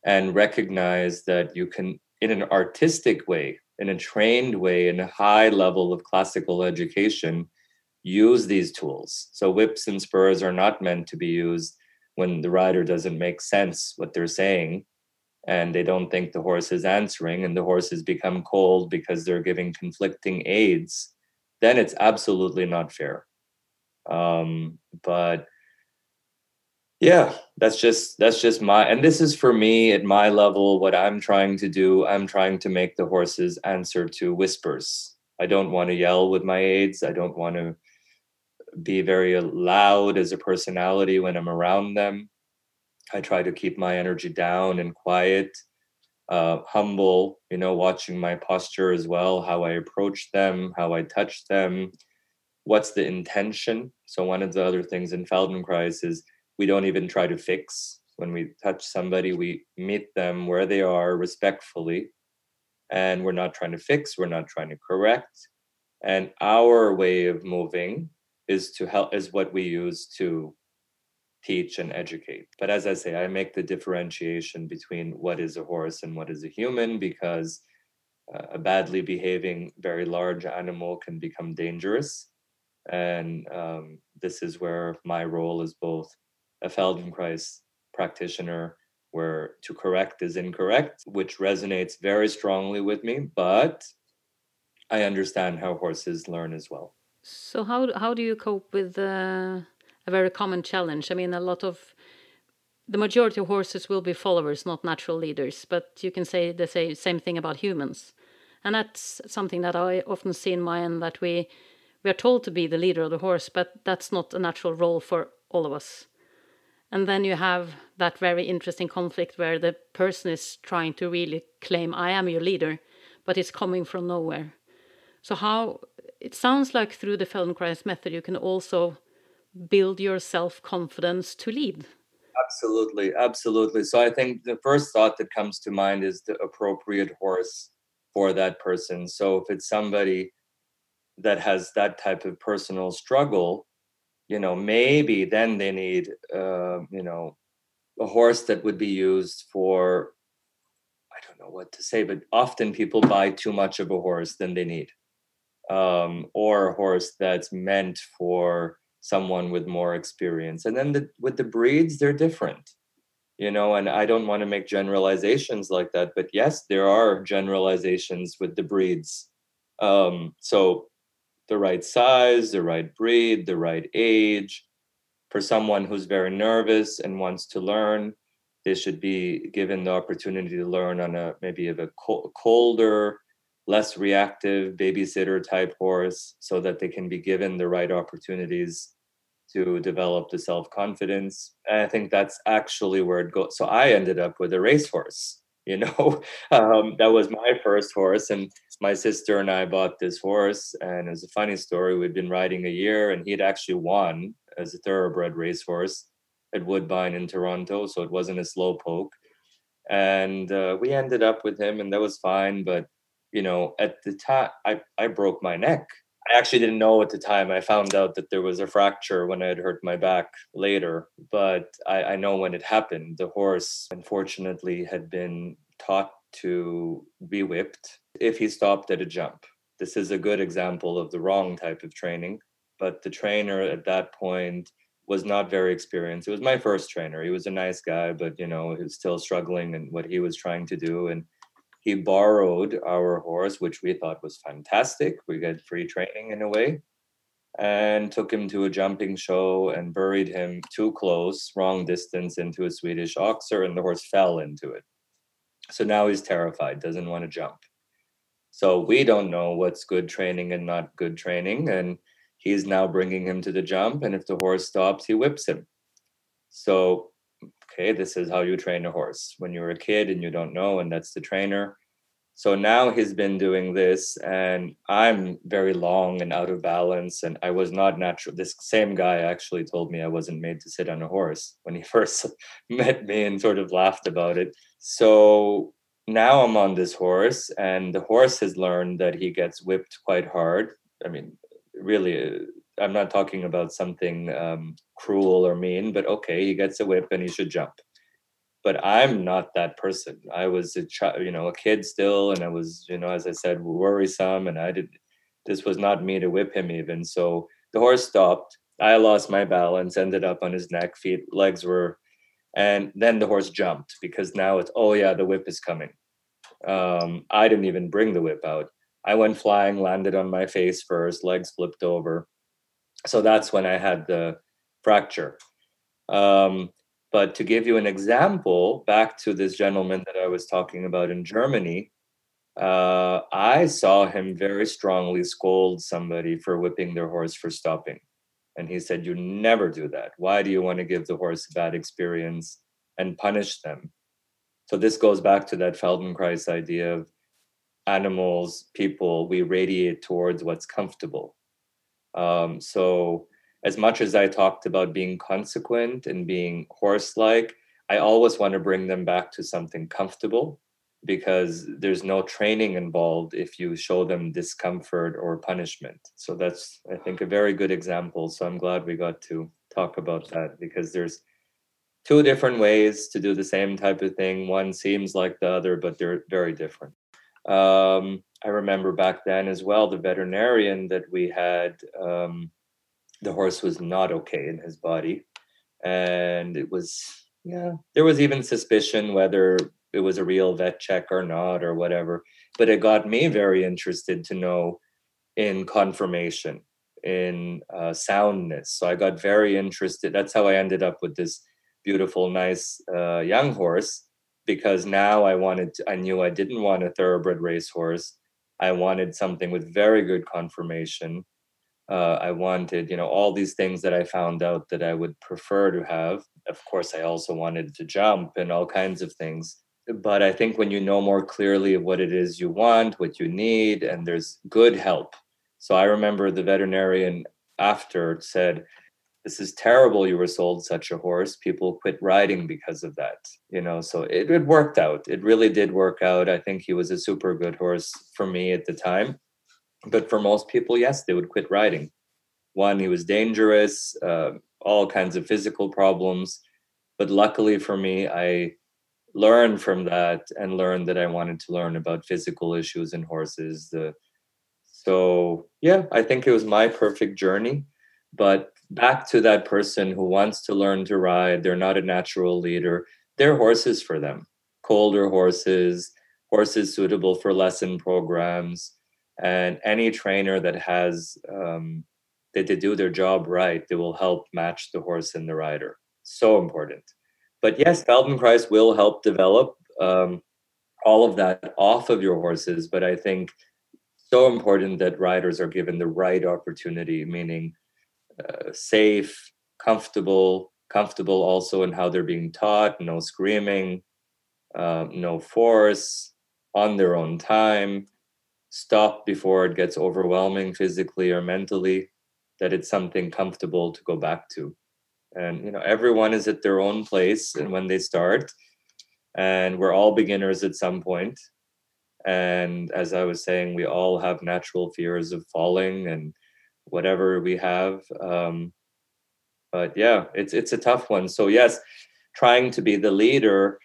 and recognize that you can in an artistic way in a trained way in a high level of classical education use these tools. So whips and spurs are not meant to be used when the rider doesn't make sense what they're saying and they don't think the horse is answering and the horses become cold because they're giving conflicting aids then it's absolutely not fair. Um, but yeah that's just that's just my and this is for me at my level what i'm trying to do. I'm trying to make the horses answer to whispers. I don't want to yell with my aids. I don't want to be very loud as a personality when I'm around them. I try to keep my energy down and quiet, uh, humble, you know, watching my posture as well, how I approach them, how I touch them, what's the intention. So, one of the other things in Feldenkrais is we don't even try to fix. When we touch somebody, we meet them where they are respectfully. And we're not trying to fix, we're not trying to correct. And our way of moving is to help, is what we use to teach and educate. But as I say, I make the differentiation between what is a horse and what is a human because uh, a badly behaving, very large animal can become dangerous. And um, this is where my role is both a Feldenkrais practitioner, where to correct is incorrect, which resonates very strongly with me, but I understand how horses learn as well. So, how, how do you cope with uh, a very common challenge? I mean, a lot of the majority of horses will be followers, not natural leaders, but you can say the same thing about humans. And that's something that I often see in my end that we we are told to be the leader of the horse, but that's not a natural role for all of us. And then you have that very interesting conflict where the person is trying to really claim, I am your leader, but it's coming from nowhere. So, how it sounds like through the Feldenkrais method, you can also build your self confidence to lead. Absolutely, absolutely. So, I think the first thought that comes to mind is the appropriate horse for that person. So, if it's somebody that has that type of personal struggle you know maybe then they need uh, you know a horse that would be used for i don't know what to say but often people buy too much of a horse than they need um, or a horse that's meant for someone with more experience and then the, with the breeds they're different you know and i don't want to make generalizations like that but yes there are generalizations with the breeds um, so the right size, the right breed, the right age. For someone who's very nervous and wants to learn, they should be given the opportunity to learn on a maybe of a colder, less reactive babysitter type horse so that they can be given the right opportunities to develop the self confidence. And I think that's actually where it goes. So I ended up with a racehorse you know um, that was my first horse and my sister and i bought this horse and it's a funny story we'd been riding a year and he'd actually won as a thoroughbred racehorse at woodbine in toronto so it wasn't a slow poke and uh, we ended up with him and that was fine but you know at the time I, I broke my neck I actually didn't know at the time. I found out that there was a fracture when I had hurt my back later, but I, I know when it happened. The horse, unfortunately, had been taught to be whipped if he stopped at a jump. This is a good example of the wrong type of training, but the trainer at that point was not very experienced. It was my first trainer. He was a nice guy, but you know, he was still struggling in what he was trying to do. And he borrowed our horse, which we thought was fantastic. We got free training in a way, and took him to a jumping show and buried him too close, wrong distance into a Swedish oxer, and the horse fell into it. So now he's terrified, doesn't want to jump. So we don't know what's good training and not good training. And he's now bringing him to the jump. And if the horse stops, he whips him. So okay, this is how you train a horse when you're a kid and you don't know, and that's the trainer. So now he's been doing this, and I'm very long and out of balance, and I was not natural. This same guy actually told me I wasn't made to sit on a horse when he first met me and sort of laughed about it. So now I'm on this horse, and the horse has learned that he gets whipped quite hard. I mean, really, uh, I'm not talking about something um, cruel or mean, but okay, he gets a whip and he should jump. But I'm not that person. I was a child, you know, a kid still, and I was, you know, as I said, worrisome, and I did. This was not me to whip him even. So the horse stopped. I lost my balance, ended up on his neck, feet, legs were, and then the horse jumped because now it's oh yeah, the whip is coming. Um, I didn't even bring the whip out. I went flying, landed on my face first, legs flipped over so that's when I had the fracture. Um, but to give you an example, back to this gentleman that I was talking about in Germany, uh, I saw him very strongly scold somebody for whipping their horse for stopping. And he said, You never do that. Why do you want to give the horse a bad experience and punish them? So this goes back to that Feldenkrais idea of animals, people, we radiate towards what's comfortable. Um, so as much as I talked about being consequent and being horse like, I always want to bring them back to something comfortable because there's no training involved if you show them discomfort or punishment. So that's, I think, a very good example. So I'm glad we got to talk about that because there's two different ways to do the same type of thing. One seems like the other, but they're very different. Um, I remember back then as well, the veterinarian that we had, um, the horse was not okay in his body. And it was, yeah, there was even suspicion whether it was a real vet check or not or whatever. But it got me very interested to know in conformation, in uh, soundness. So I got very interested. That's how I ended up with this beautiful, nice uh, young horse because now I wanted, to, I knew I didn't want a thoroughbred racehorse. I wanted something with very good conformation. Uh, I wanted, you know, all these things that I found out that I would prefer to have. Of course, I also wanted to jump and all kinds of things but I think when you know more clearly what it is you want, what you need, and there's good help. So I remember the veterinarian after said, This is terrible you were sold such a horse. People quit riding because of that. You know, so it, it worked out. It really did work out. I think he was a super good horse for me at the time. But for most people, yes, they would quit riding. One, he was dangerous, uh, all kinds of physical problems. But luckily for me, I learned from that and learned that I wanted to learn about physical issues in horses. The, so yeah, I think it was my perfect journey. But back to that person who wants to learn to ride, they're not a natural leader. They're horses for them, colder horses, horses suitable for lesson programs, and any trainer that has um, that they do their job right, they will help match the horse and the rider. So important but yes, Feldenkrais will help develop um, all of that off of your horses. But I think so important that riders are given the right opportunity, meaning uh, safe, comfortable, comfortable also in how they're being taught, no screaming, uh, no force, on their own time, stop before it gets overwhelming physically or mentally, that it's something comfortable to go back to and you know everyone is at their own place and when they start and we're all beginners at some point. and as i was saying we all have natural fears of falling and whatever we have um, but yeah it's it's a tough one so yes trying to be the leader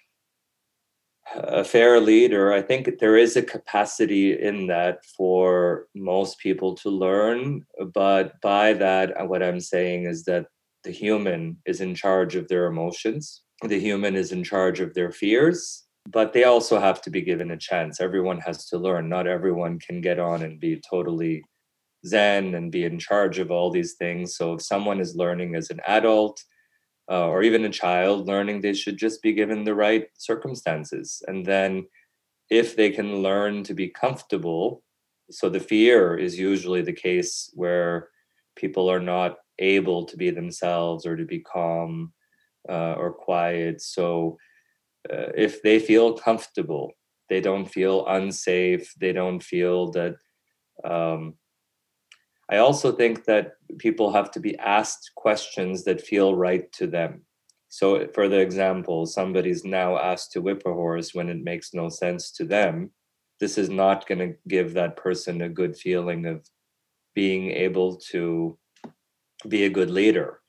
a fair leader i think there is a capacity in that for most people to learn but by that uh, what i'm saying is that the human is in charge of their emotions, the human is in charge of their fears, but they also have to be given a chance. Everyone has to learn. Not everyone can get on and be totally zen and be in charge of all these things. So if someone is learning as an adult, uh, or even a child learning, they should just be given the right circumstances. And then, if they can learn to be comfortable, so the fear is usually the case where people are not able to be themselves or to be calm uh, or quiet. So uh, if they feel comfortable, they don't feel unsafe, they don't feel that. Um, I also think that people have to be asked questions that feel right to them. So, for the example, somebody's now asked to whip a horse when it makes no sense to them. This is not going to give that person a good feeling of being able to be a good leader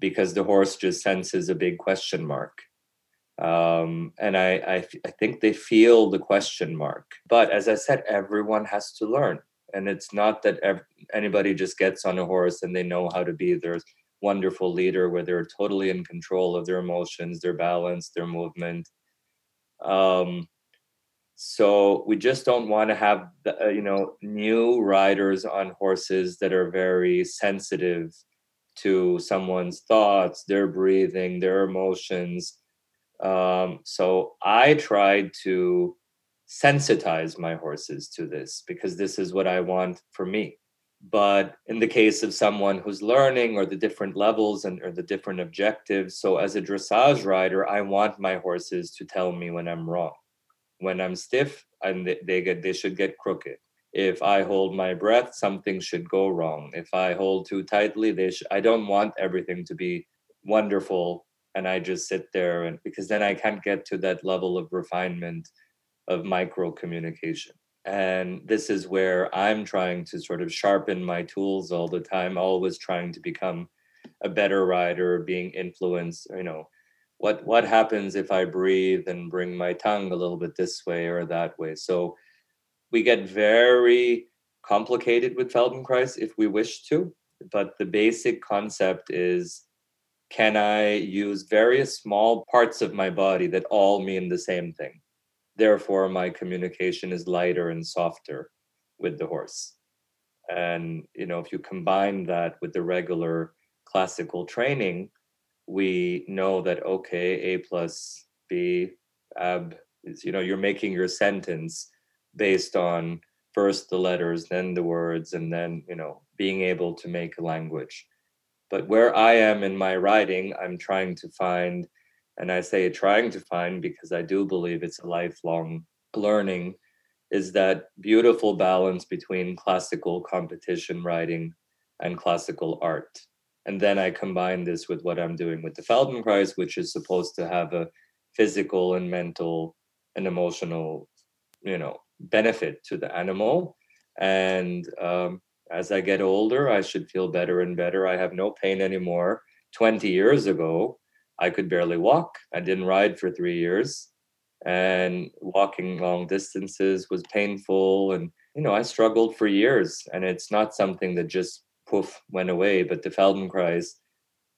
because the horse just senses a big question mark um, and I, I, I think they feel the question mark but as i said everyone has to learn and it's not that ev- anybody just gets on a horse and they know how to be their wonderful leader where they're totally in control of their emotions their balance their movement um, so we just don't want to have the, uh, you know new riders on horses that are very sensitive to someone's thoughts, their breathing, their emotions. Um, so I tried to sensitize my horses to this because this is what I want for me. But in the case of someone who's learning or the different levels and or the different objectives, so as a dressage rider, I want my horses to tell me when I'm wrong. When I'm stiff, and they, get they should get crooked. if I hold my breath, something should go wrong. If I hold too tightly, they sh- I don't want everything to be wonderful and I just sit there and because then I can't get to that level of refinement of micro communication. And this is where I'm trying to sort of sharpen my tools all the time, always trying to become a better rider, being influenced, you know, what what happens if I breathe and bring my tongue a little bit this way or that way. So we get very complicated with Feldenkrais if we wish to, but the basic concept is can I use various small parts of my body that all mean the same thing? Therefore, my communication is lighter and softer with the horse. And, you know, if you combine that with the regular classical training, we know that, okay, A plus B, ab, is, you know, you're making your sentence based on first the letters, then the words, and then, you know, being able to make a language. But where I am in my riding, I'm trying to find, and I say trying to find because I do believe it's a lifelong learning, is that beautiful balance between classical competition riding and classical art. And then I combine this with what I'm doing with the Feldenkrais, which is supposed to have a physical and mental and emotional, you know, benefit to the animal. And um, as I get older, I should feel better and better. I have no pain anymore. 20 years ago, I could barely walk. I didn't ride for three years. And walking long distances was painful. And, you know, I struggled for years. And it's not something that just poof went away. But the Feldenkrais,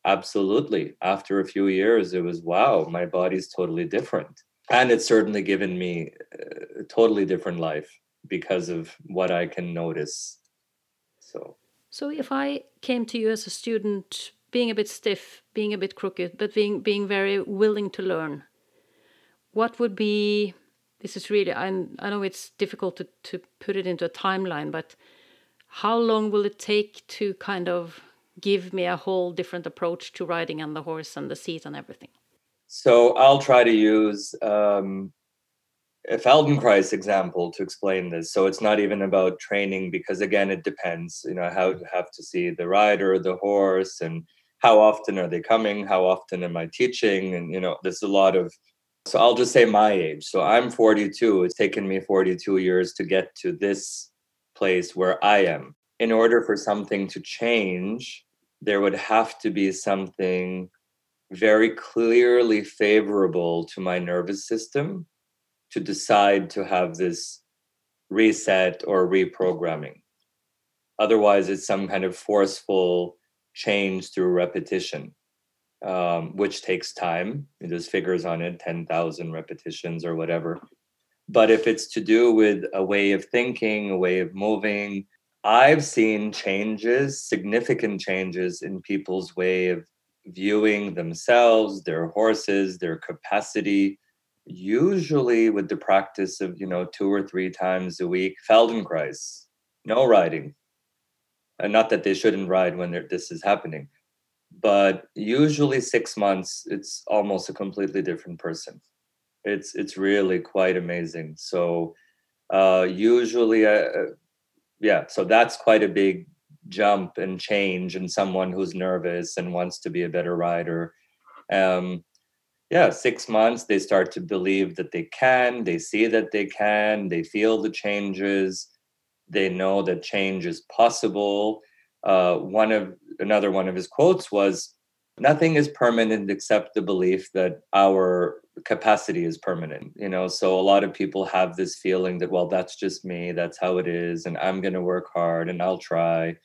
absolutely. After a few years, it was wow, my body's totally different. And it's certainly given me uh, a totally different life because of what I can notice so, so if I came to you as a student, being a bit stiff, being a bit crooked, but being being very willing to learn, what would be? This is really I I know it's difficult to to put it into a timeline, but how long will it take to kind of give me a whole different approach to riding on the horse and the seat and everything? So I'll try to use um, a Feldenkrais example to explain this. So it's not even about training because again, it depends. You know, I have to see the rider, the horse, and how often are they coming? How often am I teaching? And you know, there's a lot of. So I'll just say my age. So I'm 42. It's taken me 42 years to get to this place where I am. In order for something to change, there would have to be something very clearly favorable to my nervous system to decide to have this reset or reprogramming. Otherwise, it's some kind of forceful change through repetition, um, which takes time. There's figures on it 10,000 repetitions or whatever. But if it's to do with a way of thinking, a way of moving, I've seen changes, significant changes in people's way of viewing themselves, their horses, their capacity usually with the practice of you know two or three times a week feldenkrais no riding and not that they shouldn't ride when this is happening but usually six months it's almost a completely different person. It's it's really quite amazing. So uh usually uh, uh yeah so that's quite a big jump and change in someone who's nervous and wants to be a better rider. Um yeah six months they start to believe that they can they see that they can they feel the changes they know that change is possible. Uh, one of another one of his quotes was nothing is permanent except the belief that our capacity is permanent you know? So a lot of people have this feeling that well that's just me that's how it is and i'm going to work hard and i'll try.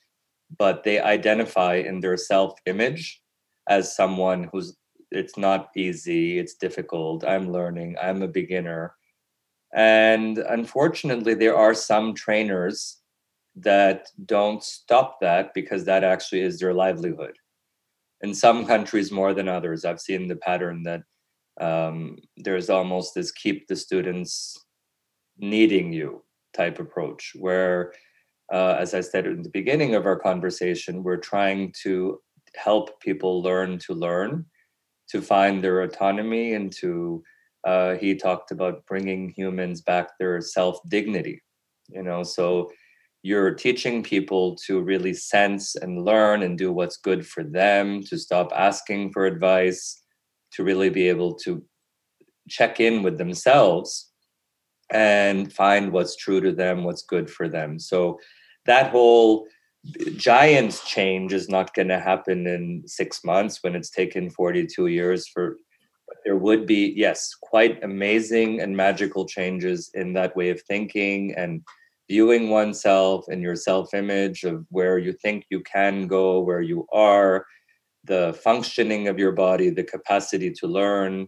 But they identify in their self image as someone who's it's not easy it's difficult i'm learning i'm a beginner and unfortunately there are some trainers that don't stop that because that actually is their livelihood. In some countries more than others. I've seen the pattern that um, there's almost this keep the students needing you type approach where uh, as i said in the beginning of our conversation we're trying to help people learn to learn to find their autonomy and to uh, he talked about bringing humans back their self dignity you know so you're teaching people to really sense and learn and do what's good for them, to stop asking for advice, to really be able to check in with themselves and find what's true to them, what's good for them. So that whole giant change is not going to happen in six months when it's taken 42 years for there would be yes quite amazing and magical changes in that way of thinking and viewing oneself and your self image of where you think you can go where you are the functioning of your body the capacity to learn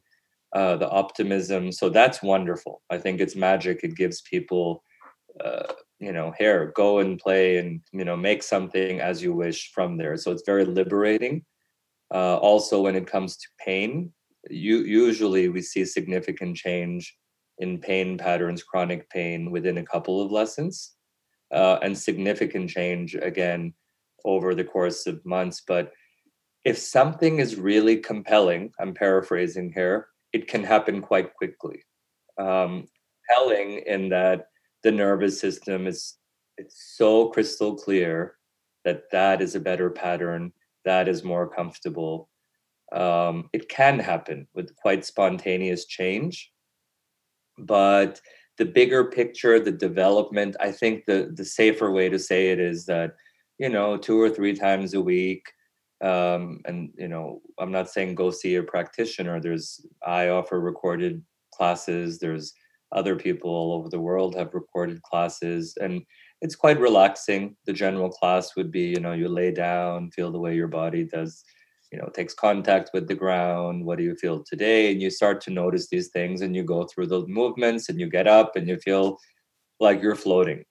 uh, the optimism. So that's wonderful. I think it's magic. It gives people uh, you know here go and play and you know make something as you wish from there. So it's very liberating. Uh, also when it comes to pain you, usually we see significant change in pain patterns, chronic pain within a couple of lessons, uh, and significant change again over the course of months. But if something is really compelling, I'm paraphrasing here, it can happen quite quickly. Um, compelling in that the nervous system is it's so crystal clear that that is a better pattern, that is more comfortable, um, it can happen with quite spontaneous change but the bigger picture the development i think the the safer way to say it is that you know two or three times a week um, and you know i'm not saying go see a practitioner. There's i offer recorded classes. There's other people all over the world have recorded classes and it's quite relaxing. The general class would be you know you lay down feel the way your body does you know takes contact with the ground what do you feel today? And you start to notice these things and you go through those movements and you get up and you feel like you're floating.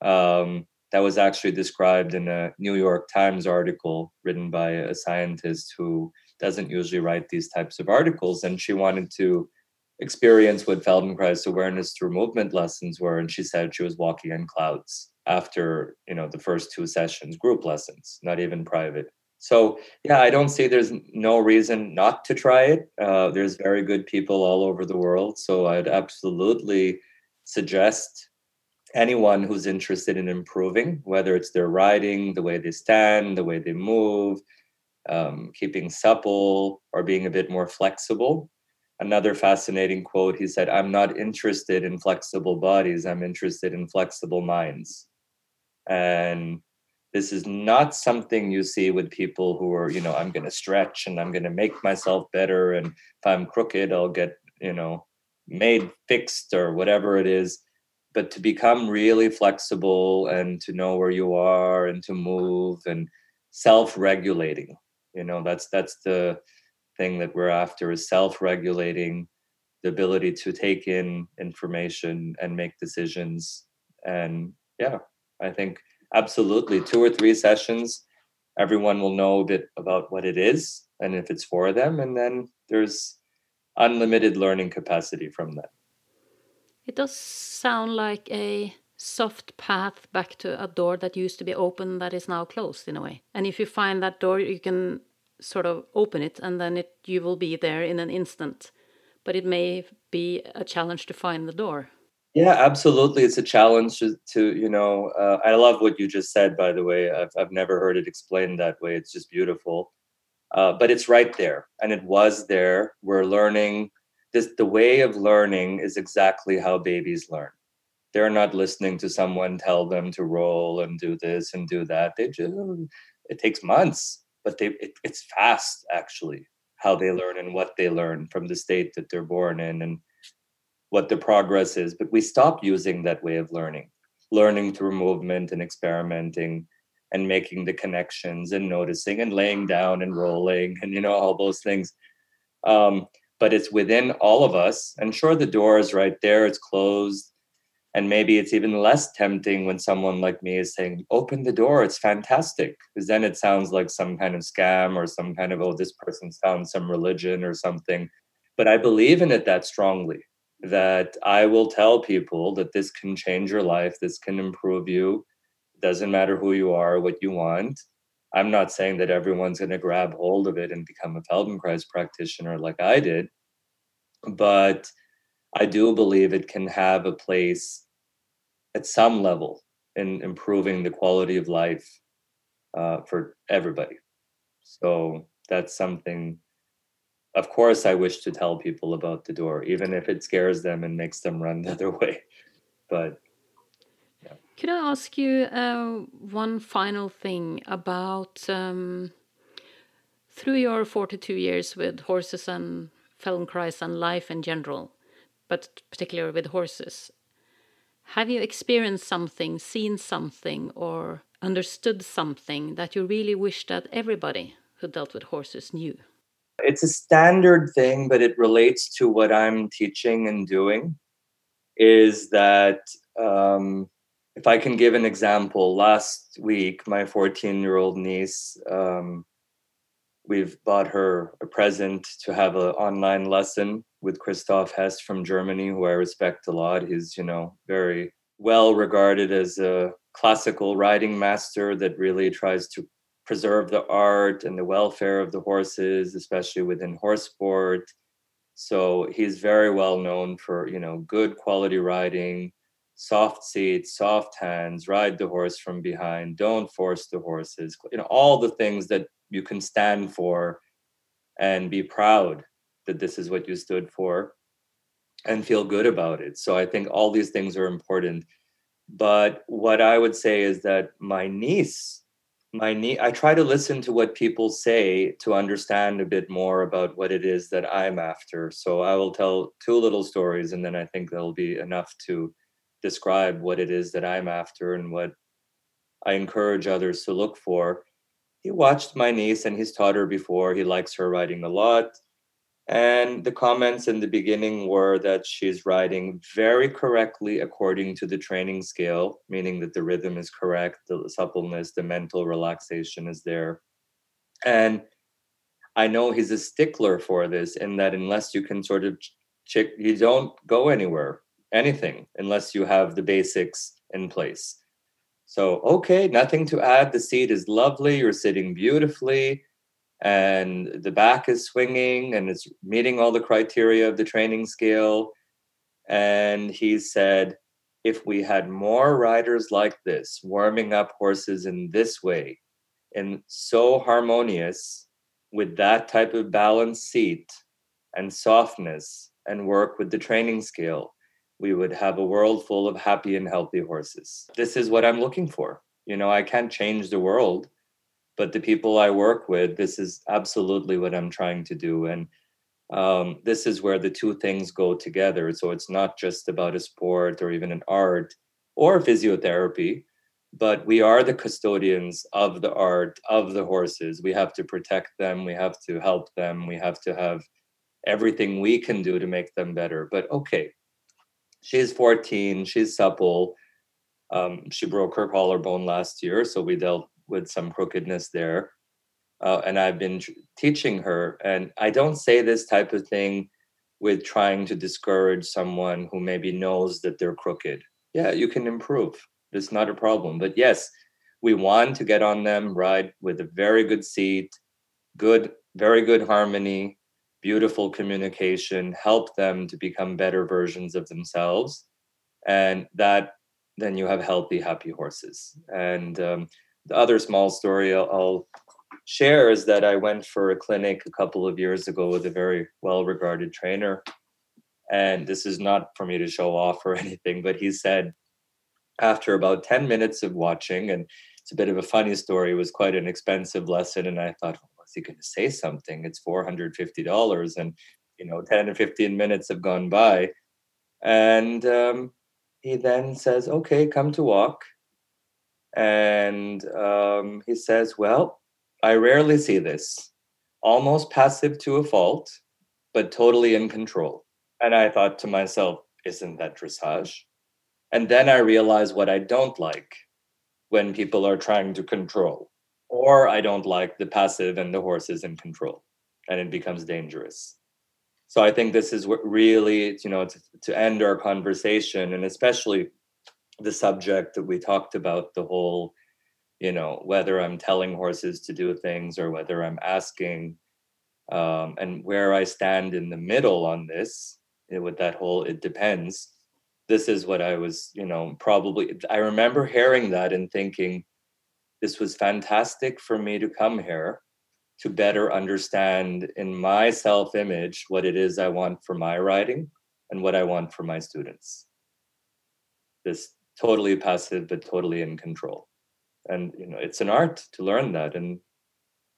Um, that was actually described in a new york times article written by a scientist who doesn't usually write these types of articles and she wanted to experience what feldenkrais awareness through movement lessons were and she said she was walking in clouds after you know the first two sessions group lessons not even private so yeah, I don't see there's no reason not to try it. Uh, there's very good people all over the world, so I'd absolutely suggest anyone who's interested in improving, whether it's their riding, the way they stand, the way they move, um, keeping supple, or being a bit more flexible. Another fascinating quote he said, I'm not interested in flexible bodies, I'm interested in flexible minds. And this is not something you see with people who are you know i'm going to stretch and i'm going to make myself better and if i'm crooked i'll get you know made fixed or whatever it is. But to become really flexible and to know where you are and to move and self-regulating you know that's that's the thing that we're after is self-regulating the ability to take in information and make decisions. And yeah i think absolutely. Two or three sessions everyone will know a bit about what it is and if it's for them and then there's unlimited learning capacity from that. It does sound like a soft path back to a door that used to be open that is now closed in a way. And if you find that door you can sort of open it and then it you will be there in an instant. But it may be a challenge to find the door yeah, absolutely. It's a challenge to, to you know, uh, I love what you just said, by the way. I've, I've never heard it explained that way. It's just beautiful. Uh, but it's right there and it was there. We're learning this, the way of learning is exactly how babies learn. They're not listening to someone tell them to roll and do this and do that. They just, it takes months, but they, it, it's fast actually how they learn and what they learn from the state that they're born in. And what the progress is, but we stop using that way of learning, learning through movement and experimenting and making the connections and noticing and laying down and rolling and you know all those things. Um, but it's within all of us. And sure, the door is right there; it's closed, and maybe it's even less tempting when someone like me is saying, "Open the door; it's fantastic," because then it sounds like some kind of scam or some kind of oh, this person found some religion or something. But I believe in it that strongly that I will tell people that this can change your life, this can improve you. It doesn't matter who you are, what you want. I'm not saying that everyone's going to grab hold of it and become a Feldenkrais practitioner like I did, but I do believe it can have a place at some level in improving the quality of life uh, for everybody. So that's something, of course, I wish to tell people about the door, even if it scares them and makes them run the other way. But yeah. Could I ask you uh, one final thing about um, through your 42 years with horses and Feldenkrais and life in general, but particularly with horses? Have you experienced something, seen something, or understood something that you really wish that everybody who dealt with horses knew? It's a standard thing, but it relates to what I'm teaching and doing. Is that um, if I can give an example, last week, my 14 year old niece, um, we've bought her a present to have an online lesson with Christoph Hess from Germany, who I respect a lot. He's, you know, very well regarded as a classical riding master that really tries to preserve the art and the welfare of the horses, especially within horse sport. So he's very well known for, you know, good quality riding, soft seats, soft hands, ride the horse from behind, don't force the horses, you know, all the things that you can stand for and be proud that this is what you stood for and feel good about it. So I think all these things are important. But what I would say is that my niece, my niece, I try to listen to what people say to understand a bit more about what it is that I'm after. So I will tell two little stories, and then I think that'll be enough to describe what it is that I'm after and what I encourage others to look for. He watched my niece and he's taught her before. He likes her riding a lot. And the comments in the beginning were that she's riding very correctly according to the training scale, meaning that the rhythm is correct, the suppleness, the mental relaxation is there. And I know he's a stickler for this, in that unless you can sort of check, you don't go anywhere, anything, unless you have the basics in place. So, okay, nothing to add. The seat is lovely. You're sitting beautifully and the back is swinging and it's meeting all the criteria of the training scale. And he said, if we had more riders like this, warming up horses in this way, and so harmonious with that type of balanced seat and softness and work with the training scale, we would have a world full of happy and healthy horses. This is what I'm looking for. You know, I can't change the world, but the people I work with, this is absolutely what I'm trying to do. And um, this is where the two things go together. So it's not just about a sport or even an art or physiotherapy, but we are the custodians of the art, of the horses. We have to protect them, we have to help them, we have to have everything we can do to make them better. But okay, she's 14, she's supple. Um, she broke her collarbone last year, so we dealt with some crookedness there. Uh, and I've been teaching her. And I don't say this type of thing with trying to discourage someone who maybe knows that they're crooked. Yeah, you can improve. It's not a problem. But yes, we want to get on them, ride with a very good seat, good, very good harmony, beautiful communication, help them to become better versions of themselves. And that then you have healthy, happy horses. And um, the other small story I'll, share is that I went for a clinic a couple of years ago with a very well regarded trainer. And this is not for me to show off or anything, but he said after about 10 minutes of watching, and it's a bit of a funny story, it was quite an expensive lesson. And I thought, well, was he going to say something? It's $450. And, you know, 10 or 15 minutes have gone by. And um, he then says, okay, come to walk. And um, he says, Well, I rarely see this. Almost passive to a fault, but totally in control. And I thought to myself, Isn't that dressage? And then I realized what I don't like when people are trying to control, or I don't like the passive and the horses in control, and it becomes dangerous. So I think this is what really, you know, to, to end our conversation, and especially the subject that we talked about the whole you know whether i'm telling horses to do things or whether i'm asking um, and where i stand in the middle on this it, with that whole it depends this is what I was, you know, probably. I remember hearing that and thinking, this was fantastic for me to come here to better understand in my self image what it is I want for my riding and what I want for my students. This totally passive, but totally in control. And, you know, it's an art to learn that. And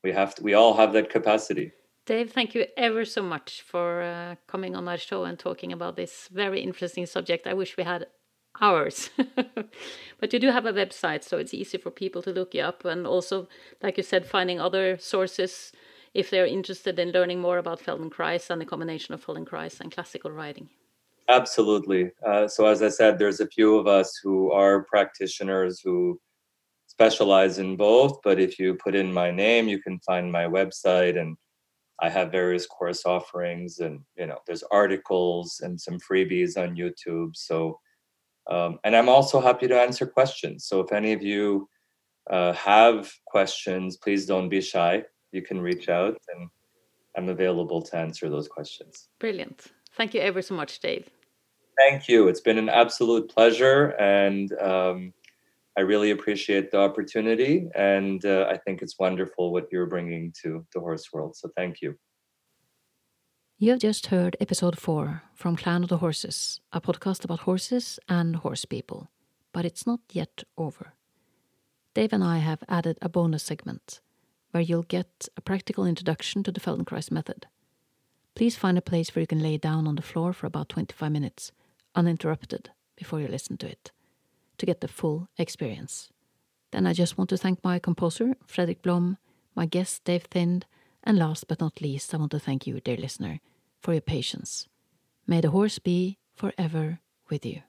we have to, we all have that capacity. Dave, thank you ever so much for uh, coming on our show and talking about this very interesting subject. I wish we had hours. but you do have a website, so it's easy for people to look you up. And also, like you said, finding other sources if they're interested in learning more about Feldenkrais and the combination of Feldenkrais and classical riding. Absolutely. Uh, so, as I said, there's a few of us who are practitioners who specialize in both. But if you put in my name, you can find my website and I have various course offerings, and you know, there's articles and some freebies on YouTube. So, um, and I'm also happy to answer questions. So, if any of you uh, have questions, please don't be shy. You can reach out, and I'm available to answer those questions. Brilliant. Thank you ever so much, Dave. Thank you. It's been an absolute pleasure, and um, I really appreciate the opportunity, and uh, I think it's wonderful what you're bringing to the horse world. So thank you. You have just heard episode four from Clan of the Horses, a podcast about horses and horse people. But it's not yet over. Dave and I have added a bonus segment where you'll get a practical introduction to the Feldenkrais method. Please find a place where you can lay down on the floor for about 25 minutes, uninterrupted, before you listen to it to get the full experience. Then I just want to thank my composer, Fredrik Blom, my guest, Dave Thind, and last but not least, I want to thank you, dear listener, for your patience. May the horse be forever with you.